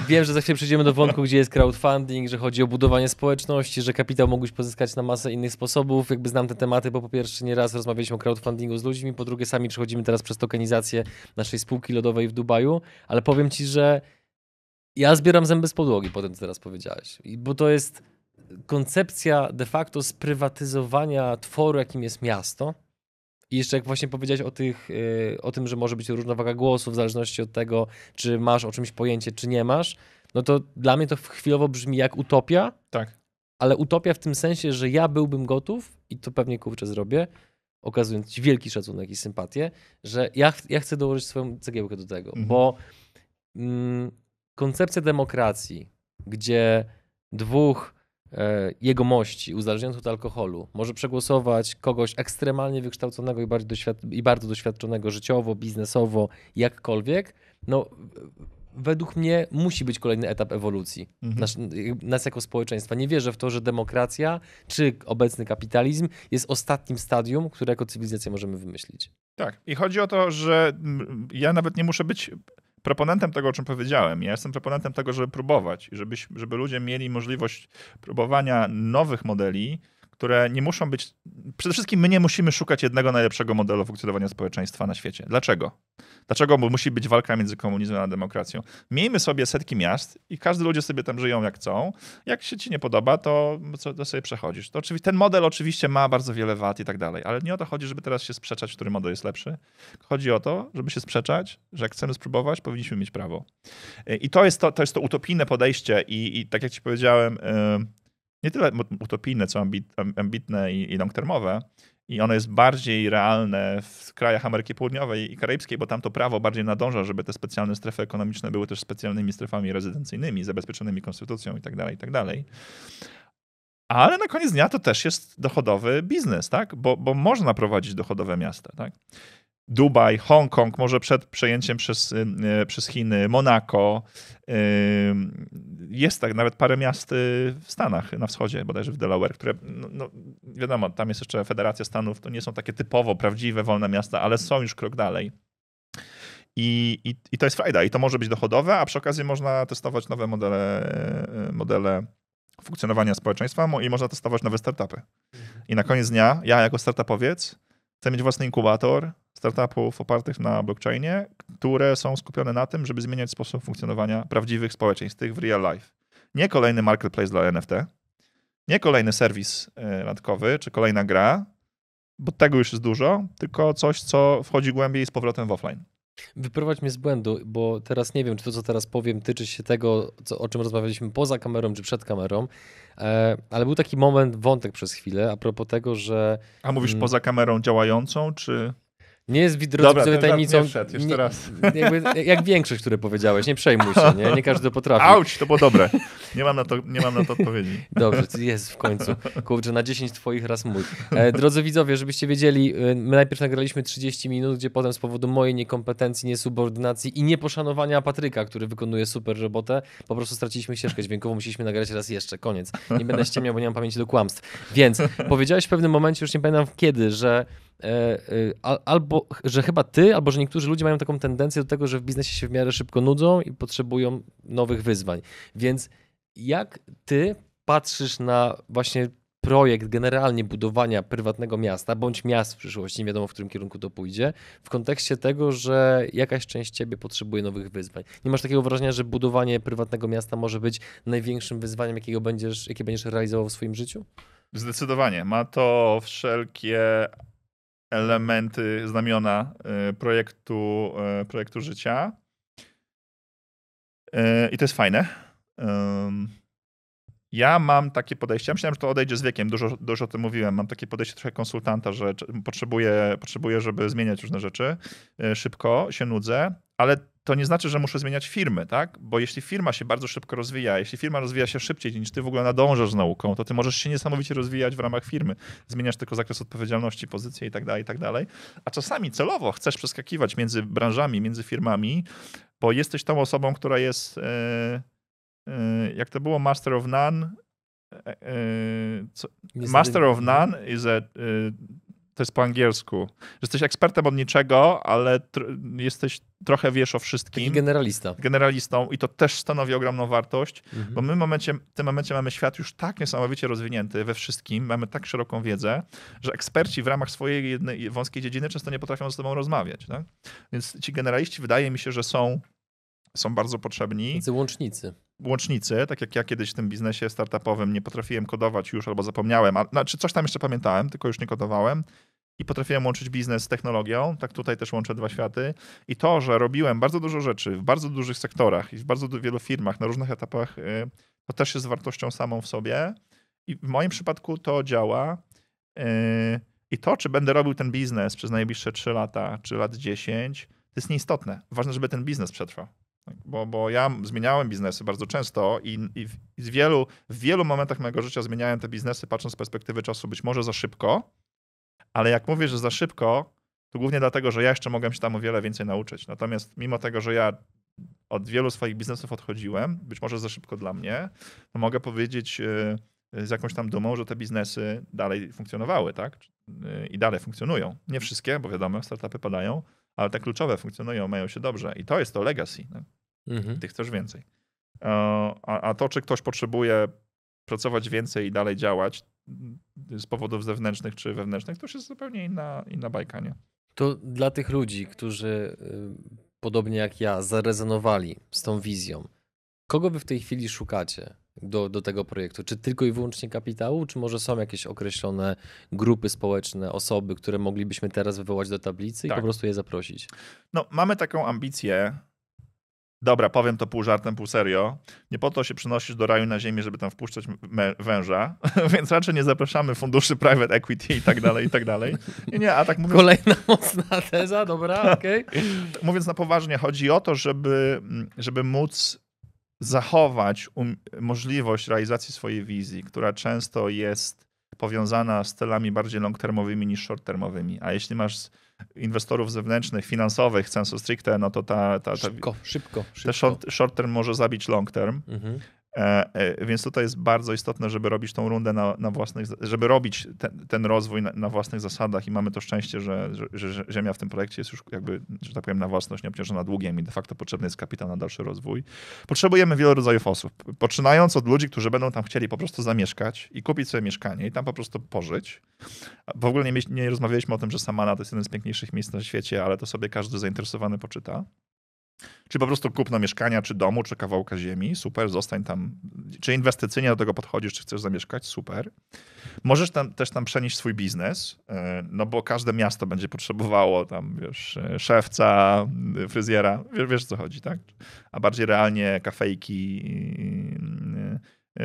Wiem, że za chwilę przejdziemy do wątku, gdzie jest crowdfunding, że chodzi o budowanie społeczności, że kapitał mógłbyś pozyskać na masę innych sposobów. Jakby znam te tematy, bo po pierwsze nie raz rozmawialiśmy o crowdfundingu z ludźmi, po drugie sami przechodzimy teraz przez tokenizację naszej spółki lodowej w Dubaju, ale powiem ci, że ja zbieram zęby z podłogi po tym, co teraz powiedziałeś. Bo to jest koncepcja de facto sprywatyzowania tworu, jakim jest miasto, i jeszcze jak właśnie powiedziałeś o, tych, y, o tym, że może być różnowaga głosów w zależności od tego, czy masz o czymś pojęcie, czy nie masz, no to dla mnie to chwilowo brzmi jak utopia. Tak. Ale utopia w tym sensie, że ja byłbym gotów i to pewnie kurczę zrobię, okazując ci wielki szacunek i sympatię, że ja, ja chcę dołożyć swoją cegiełkę do tego, mhm. bo mm, koncepcja demokracji, gdzie dwóch jegomości uzależniając od alkoholu może przegłosować kogoś ekstremalnie wykształconego i bardzo, i bardzo doświadczonego życiowo, biznesowo, jakkolwiek, no według mnie musi być kolejny etap ewolucji mhm. nas, nas, jako społeczeństwa. Nie wierzę w to, że demokracja czy obecny kapitalizm jest ostatnim stadium, które jako cywilizacja możemy wymyślić. Tak. I chodzi o to, że ja nawet nie muszę być proponentem tego, o czym powiedziałem. Ja jestem proponentem tego, żeby próbować i żeby, żeby ludzie mieli możliwość próbowania nowych modeli, które nie muszą być. Przede wszystkim my nie musimy szukać jednego najlepszego modelu funkcjonowania społeczeństwa na świecie. Dlaczego? Dlaczego? Musi być walka między komunizmem a demokracją. Miejmy sobie setki miast i każdy ludzie sobie tam żyją jak chcą. Jak się ci nie podoba, to, to sobie przechodzisz. To oczywiście, ten model oczywiście ma bardzo wiele wad i tak dalej, ale nie o to chodzi, żeby teraz się sprzeczać, który model jest lepszy. Chodzi o to, żeby się sprzeczać, że jak chcemy spróbować, powinniśmy mieć prawo. I to jest to, to, jest to utopijne podejście i, i tak jak ci powiedziałem, yy, nie tyle utopijne, co ambit, ambitne i, i long-termowe. I ono jest bardziej realne w krajach Ameryki Południowej i Karaibskiej, bo tam to prawo bardziej nadąża, żeby te specjalne strefy ekonomiczne były też specjalnymi strefami rezydencyjnymi, zabezpieczonymi konstytucją i tak dalej, i tak. Ale na koniec dnia to też jest dochodowy biznes, tak? Bo, bo można prowadzić dochodowe miasta, tak? Dubaj, Hongkong, może przed przejęciem przez, y, y, przez Chiny, Monako. Y, jest tak nawet parę miast w Stanach, na wschodzie, bodajże w Delaware, które, no, no, wiadomo, tam jest jeszcze Federacja Stanów, to nie są takie typowo prawdziwe, wolne miasta, ale są już krok dalej. I, i, i to jest frajda i to może być dochodowe, a przy okazji można testować nowe modele, modele funkcjonowania społeczeństwa i można testować nowe startupy. I na koniec dnia, ja jako startupowiec, chcę mieć własny inkubator, startupów opartych na blockchainie, które są skupione na tym, żeby zmieniać sposób funkcjonowania prawdziwych społeczeństw, tych w real life. Nie kolejny marketplace dla NFT, nie kolejny serwis e, randkowy, czy kolejna gra, bo tego już jest dużo, tylko coś, co wchodzi głębiej z powrotem w offline. Wyprowadź mnie z błędu, bo teraz nie wiem, czy to, co teraz powiem, tyczy się tego, co, o czym rozmawialiśmy poza kamerą, czy przed kamerą, e, ale był taki moment, wątek przez chwilę, a propos tego, że... A mówisz mm, poza kamerą działającą, czy... Nie jest widzowie tajemnicą. Wszedł, jeszcze nie, raz. (laughs) Jakby, jak większość, które powiedziałeś, nie przejmuj się, nie, nie każdy potrafi. Auć, to było dobre. Nie mam na to, nie mam na to odpowiedzi. Dobrze, jest w końcu. Kurczę, na 10 twoich raz mój. E, drodzy widzowie, żebyście wiedzieli, e, my najpierw nagraliśmy 30 minut, gdzie potem z powodu mojej niekompetencji, niesubordynacji i nieposzanowania Patryka, który wykonuje super robotę, po prostu straciliśmy ścieżkę dźwiękową, musieliśmy nagrać raz jeszcze. Koniec. Nie będę ściemniał, bo nie mam pamięci do kłamstw. Więc powiedziałeś w pewnym momencie, już nie pamiętam kiedy, że albo, że chyba ty, albo że niektórzy ludzie mają taką tendencję do tego, że w biznesie się w miarę szybko nudzą i potrzebują nowych wyzwań. Więc jak ty patrzysz na właśnie projekt generalnie budowania prywatnego miasta, bądź miast w przyszłości, nie wiadomo w którym kierunku to pójdzie, w kontekście tego, że jakaś część ciebie potrzebuje nowych wyzwań. Nie masz takiego wrażenia, że budowanie prywatnego miasta może być największym wyzwaniem, jakiego będziesz, jakie będziesz realizował w swoim życiu? Zdecydowanie. Ma to wszelkie elementy, znamiona e, projektu, e, projektu życia. E, I to jest fajne. Ja mam takie podejście, ja myślałem, że to odejdzie z wiekiem, dużo, dużo o tym mówiłem. Mam takie podejście trochę konsultanta, że potrzebuję, potrzebuję, żeby zmieniać różne rzeczy szybko, się nudzę, ale to nie znaczy, że muszę zmieniać firmy, tak? Bo jeśli firma się bardzo szybko rozwija, jeśli firma rozwija się szybciej niż ty w ogóle nadążasz z nauką, to ty możesz się niesamowicie rozwijać w ramach firmy. Zmieniasz tylko zakres odpowiedzialności, pozycję i tak dalej, i tak dalej. A czasami celowo chcesz przeskakiwać między branżami, między firmami, bo jesteś tą osobą, która jest, e, e, jak to było, master of none, e, master of none is a to jest po angielsku, że jesteś ekspertem od niczego, ale tr- jesteś trochę wiesz o wszystkim. Taki generalista. Generalistą i to też stanowi ogromną wartość, mhm. bo my w, momencie, w tym momencie mamy świat już tak niesamowicie rozwinięty we wszystkim, mamy tak szeroką wiedzę, że eksperci w ramach swojej jednej wąskiej dziedziny często nie potrafią ze sobą rozmawiać. Tak? Więc ci generaliści wydaje mi się, że są są bardzo potrzebni. Tacy łącznicy. Łącznicy, tak jak ja kiedyś w tym biznesie startupowym nie potrafiłem kodować już albo zapomniałem, a, znaczy coś tam jeszcze pamiętałem, tylko już nie kodowałem i potrafiłem łączyć biznes z technologią, tak tutaj też łączę dwa światy. I to, że robiłem bardzo dużo rzeczy w bardzo dużych sektorach i w bardzo wielu firmach na różnych etapach, y, to też jest wartością samą w sobie. I w moim przypadku to działa. Y, I to, czy będę robił ten biznes przez najbliższe 3 lata, czy lat 10, to jest nieistotne. Ważne, żeby ten biznes przetrwał. Tak, bo, bo ja zmieniałem biznesy bardzo często i, i, i wielu, w wielu momentach mojego życia zmieniałem te biznesy, patrząc z perspektywy czasu, być może za szybko, ale jak mówię, że za szybko, to głównie dlatego, że ja jeszcze mogłem się tam o wiele więcej nauczyć. Natomiast mimo tego, że ja od wielu swoich biznesów odchodziłem, być może za szybko dla mnie, to mogę powiedzieć y, z jakąś tam dumą, że te biznesy dalej funkcjonowały, tak? Y, I dalej funkcjonują. Nie wszystkie, bo wiadomo, startupy padają, ale te kluczowe funkcjonują, mają się dobrze i to jest to legacy. No. Mhm. Ty chcesz więcej. E, A, a to, czy ktoś potrzebuje pracować więcej i dalej działać mm, z powodów zewnętrznych czy wewnętrznych, to już jest zupełnie inna, inna bajka, nie? To dla tych ludzi, którzy y, podobnie jak ja zarezonowali z tą wizją, kogo wy w tej chwili szukacie do, do tego projektu? Czy tylko i wyłącznie kapitału, czy może są jakieś określone grupy społeczne, osoby, które moglibyśmy teraz wywołać do tablicy i Tak. po prostu je zaprosić? No, mamy taką ambicję. Dobra, powiem to pół żartem, pół serio. Nie po to się przynosisz do raju na ziemię, żeby tam wpuszczać węża, (laughs) więc raczej nie zapraszamy funduszy private equity i tak dalej, i tak dalej. Nie, nie, a tak mówiąc, Kolejna mocna teza, dobra, okej. (laughs) mówiąc na poważnie, chodzi o to, żeby, żeby móc zachować um, możliwość realizacji swojej wizji, która często jest powiązana z celami bardziej long-termowymi niż short-termowymi. A jeśli masz inwestorów zewnętrznych, finansowych, sensu stricte, no to ta, ta, ta, Szybko, szybko, te szybko. short, short term może zabić long term. Mhm. E, e, więc tutaj jest bardzo istotne, żeby robić tą rundę na, na własnych, żeby robić ten, ten rozwój na, na własnych zasadach i mamy to szczęście, że, że, że ziemia w tym projekcie jest już jakby, że tak powiem, na własność nieobciążona długiem i de facto potrzebny jest kapitał na dalszy rozwój. Potrzebujemy wielu rodzajów osób, poczynając od ludzi, którzy będą tam chcieli po prostu zamieszkać i kupić sobie mieszkanie i tam po prostu pożyć. W ogóle nie, nie rozmawialiśmy o tym, że Samana to jest jeden z piękniejszych miejsc na świecie, ale to sobie każdy zainteresowany poczyta. Czy po prostu kupno mieszkania, czy domu, czy kawałka ziemi, super, zostań tam. Czy inwestycyjnie do tego podchodzisz, czy chcesz zamieszkać, super. Możesz tam, też tam przenieść swój biznes, e, no bo każde miasto będzie potrzebowało tam, wiesz, e, szewca, e, fryzjera, wiesz, wiesz co chodzi, tak? A bardziej realnie kafejki,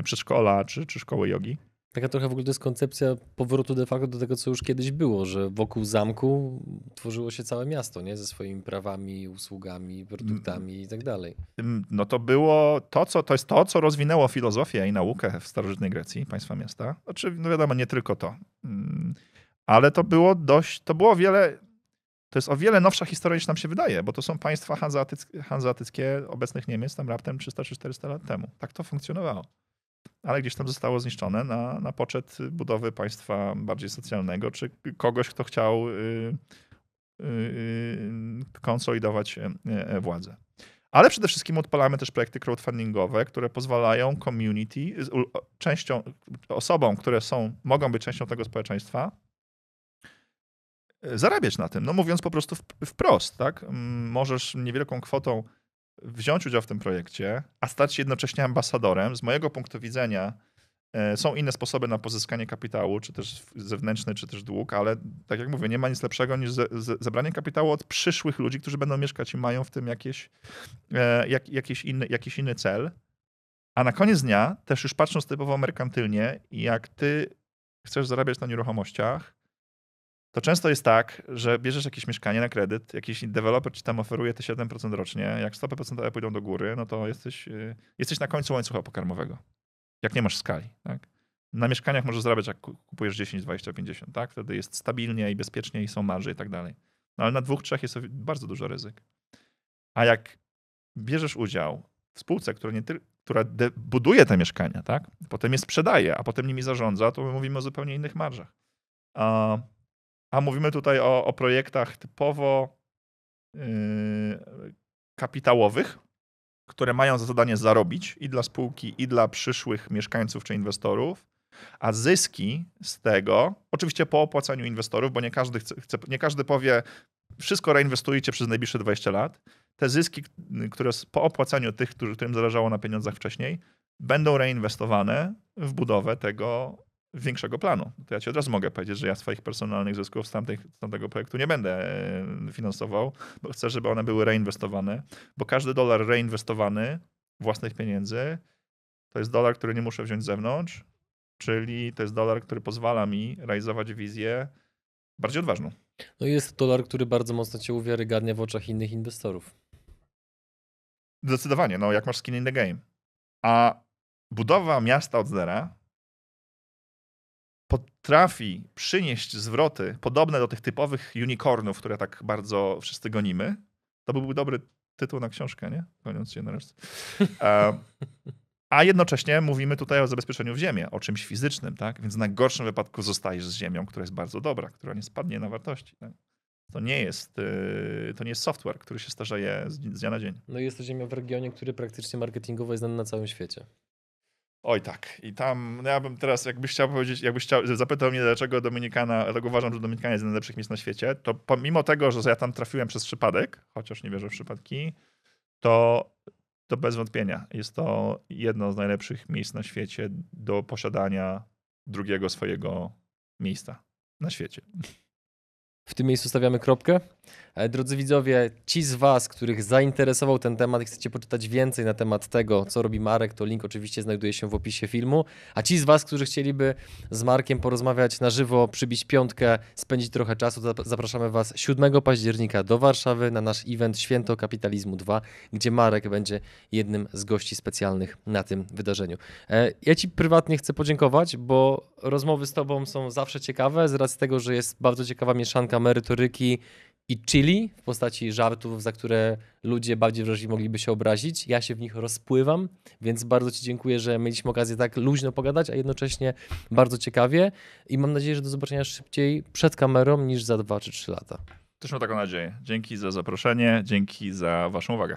przedszkola, czy, czy szkoły jogi. Taka trochę w ogóle to jest koncepcja powrotu de facto do tego, co już kiedyś było, że wokół zamku tworzyło się całe miasto, nie? Ze swoimi prawami, usługami, produktami i tak dalej. No to było to, co, to jest to, co rozwinęło filozofię i naukę w starożytnej Grecji, państwa miasta. Znaczy, no wiadomo, nie tylko to. Ym, Ale to było dość, to było wiele, to jest o wiele nowsza historia niż nam się wydaje, bo to są państwa hanzeatyckie, hanzeatyckie obecnych Niemiec tam raptem 300 czy 400 lat temu. Tak to funkcjonowało. Ale gdzieś tam zostało zniszczone na, na poczet budowy państwa bardziej socjalnego, czy kogoś, kto chciał y, y, y, konsolidować e, e, władzę. Ale przede wszystkim odpalamy też projekty crowdfundingowe, które pozwalają community, częścią, osobom, które są, mogą być częścią tego społeczeństwa, e, zarabiać na tym. No mówiąc po prostu wprost, tak? Możesz niewielką kwotą wziąć udział w tym projekcie, a stać się jednocześnie ambasadorem. Z mojego punktu widzenia e, są inne sposoby na pozyskanie kapitału, czy też zewnętrzny, czy też dług, ale tak jak mówię, nie ma nic lepszego niż ze, ze, zebranie kapitału od przyszłych ludzi, którzy będą mieszkać i mają w tym jakieś, e, jak, jakiś, inny, jakiś inny cel. A na koniec dnia, też już patrząc typowo merkantylnie, jak ty chcesz zarabiać na nieruchomościach, to często jest tak, że bierzesz jakieś mieszkanie na kredyt, jakiś deweloper ci tam oferuje te 7% rocznie, jak stopy procentowe pójdą do góry, no to jesteś, y, jesteś na końcu łańcucha pokarmowego. Jak nie masz skali, tak? Na mieszkaniach możesz zarabiać, jak ku- kupujesz 10, 20, 50, tak? Wtedy jest stabilnie i bezpiecznie i są marże i tak dalej. No ale na dwóch, trzech jest bardzo dużo ryzyk. A jak bierzesz udział w spółce, która, nie tyl- która buduje te mieszkania, tak? Potem je sprzedaje, a potem nimi zarządza, to my mówimy o zupełnie innych marżach. A, a mówimy tutaj o, o projektach typowo yy, kapitałowych, które mają za zadanie zarobić i dla spółki, i dla przyszłych mieszkańców czy inwestorów, a zyski z tego, oczywiście po opłacaniu inwestorów, bo nie każdy, chce, nie każdy powie, wszystko reinwestujcie przez najbliższe 20 lat. Te zyski, które s- po opłacaniu tych, którym zależało na pieniądzach wcześniej, będą reinwestowane w budowę tego większego planu. To ja ci od razu mogę powiedzieć, że ja swoich personalnych zysków z, tamtej, z tamtego projektu nie będę e, finansował, bo chcę, żeby one były reinwestowane, bo każdy dolar reinwestowany własnych pieniędzy to jest dolar, który nie muszę wziąć z zewnątrz, czyli to jest dolar, który pozwala mi realizować wizję bardziej odważną. No i jest to dolar, który bardzo mocno cię uwiarygadnia w oczach innych inwestorów. Zdecydowanie, no jak masz skin in the game. A budowa miasta od zera potrafi przynieść zwroty podobne do tych typowych unicornów, które tak bardzo wszyscy gonimy. To byłby dobry tytuł na książkę, nie? Goniąc się nareszcie. E, A jednocześnie mówimy tutaj o zabezpieczeniu w ziemię, o czymś fizycznym, tak? Więc na gorszym wypadku zostajesz z ziemią, która jest bardzo dobra, która nie spadnie na wartości. Tak? To nie jest, yy, to nie jest software, który się starzeje z dnia na dzień. No i jest to ziemia w regionie, który praktycznie marketingowo jest znany na całym świecie. Oj tak. I tam, no ja bym teraz, jakbyś chciał powiedzieć, jakbyś chciał, zapytał mnie, dlaczego Dominikana, dlatego uważam, że Dominikana jest z najlepszych miejsc na świecie, to pomimo tego, że ja tam trafiłem przez przypadek, chociaż nie wierzę w przypadki, to, to bez wątpienia jest to jedno z najlepszych miejsc na świecie do posiadania drugiego swojego miejsca na świecie. W tym miejscu stawiamy kropkę. E, Drodzy widzowie, ci z Was, których zainteresował ten temat i chcecie poczytać więcej na temat tego, co robi Marek, to link oczywiście znajduje się w opisie filmu. A ci z Was, którzy chcieliby z Markiem porozmawiać na żywo, przybić piątkę, spędzić trochę czasu, zap- zapraszamy Was 7 października do Warszawy na nasz event Święto Kapitalizmu 2, gdzie Marek będzie jednym z gości specjalnych na tym wydarzeniu. E, Ja Ci prywatnie chcę podziękować, bo rozmowy z Tobą są zawsze ciekawe, z racji tego, że jest bardzo ciekawa mieszanka merytoryki i chili w postaci żartów, za które ludzie bardziej wrażliwi mogliby się obrazić. Ja się w nich rozpływam, więc bardzo Ci dziękuję, że mieliśmy okazję tak luźno pogadać, a jednocześnie bardzo ciekawie i mam nadzieję, że do zobaczenia szybciej przed kamerą niż za 2 czy 3 lata. Też mam taką nadzieję. Dzięki za zaproszenie, dzięki za waszą uwagę.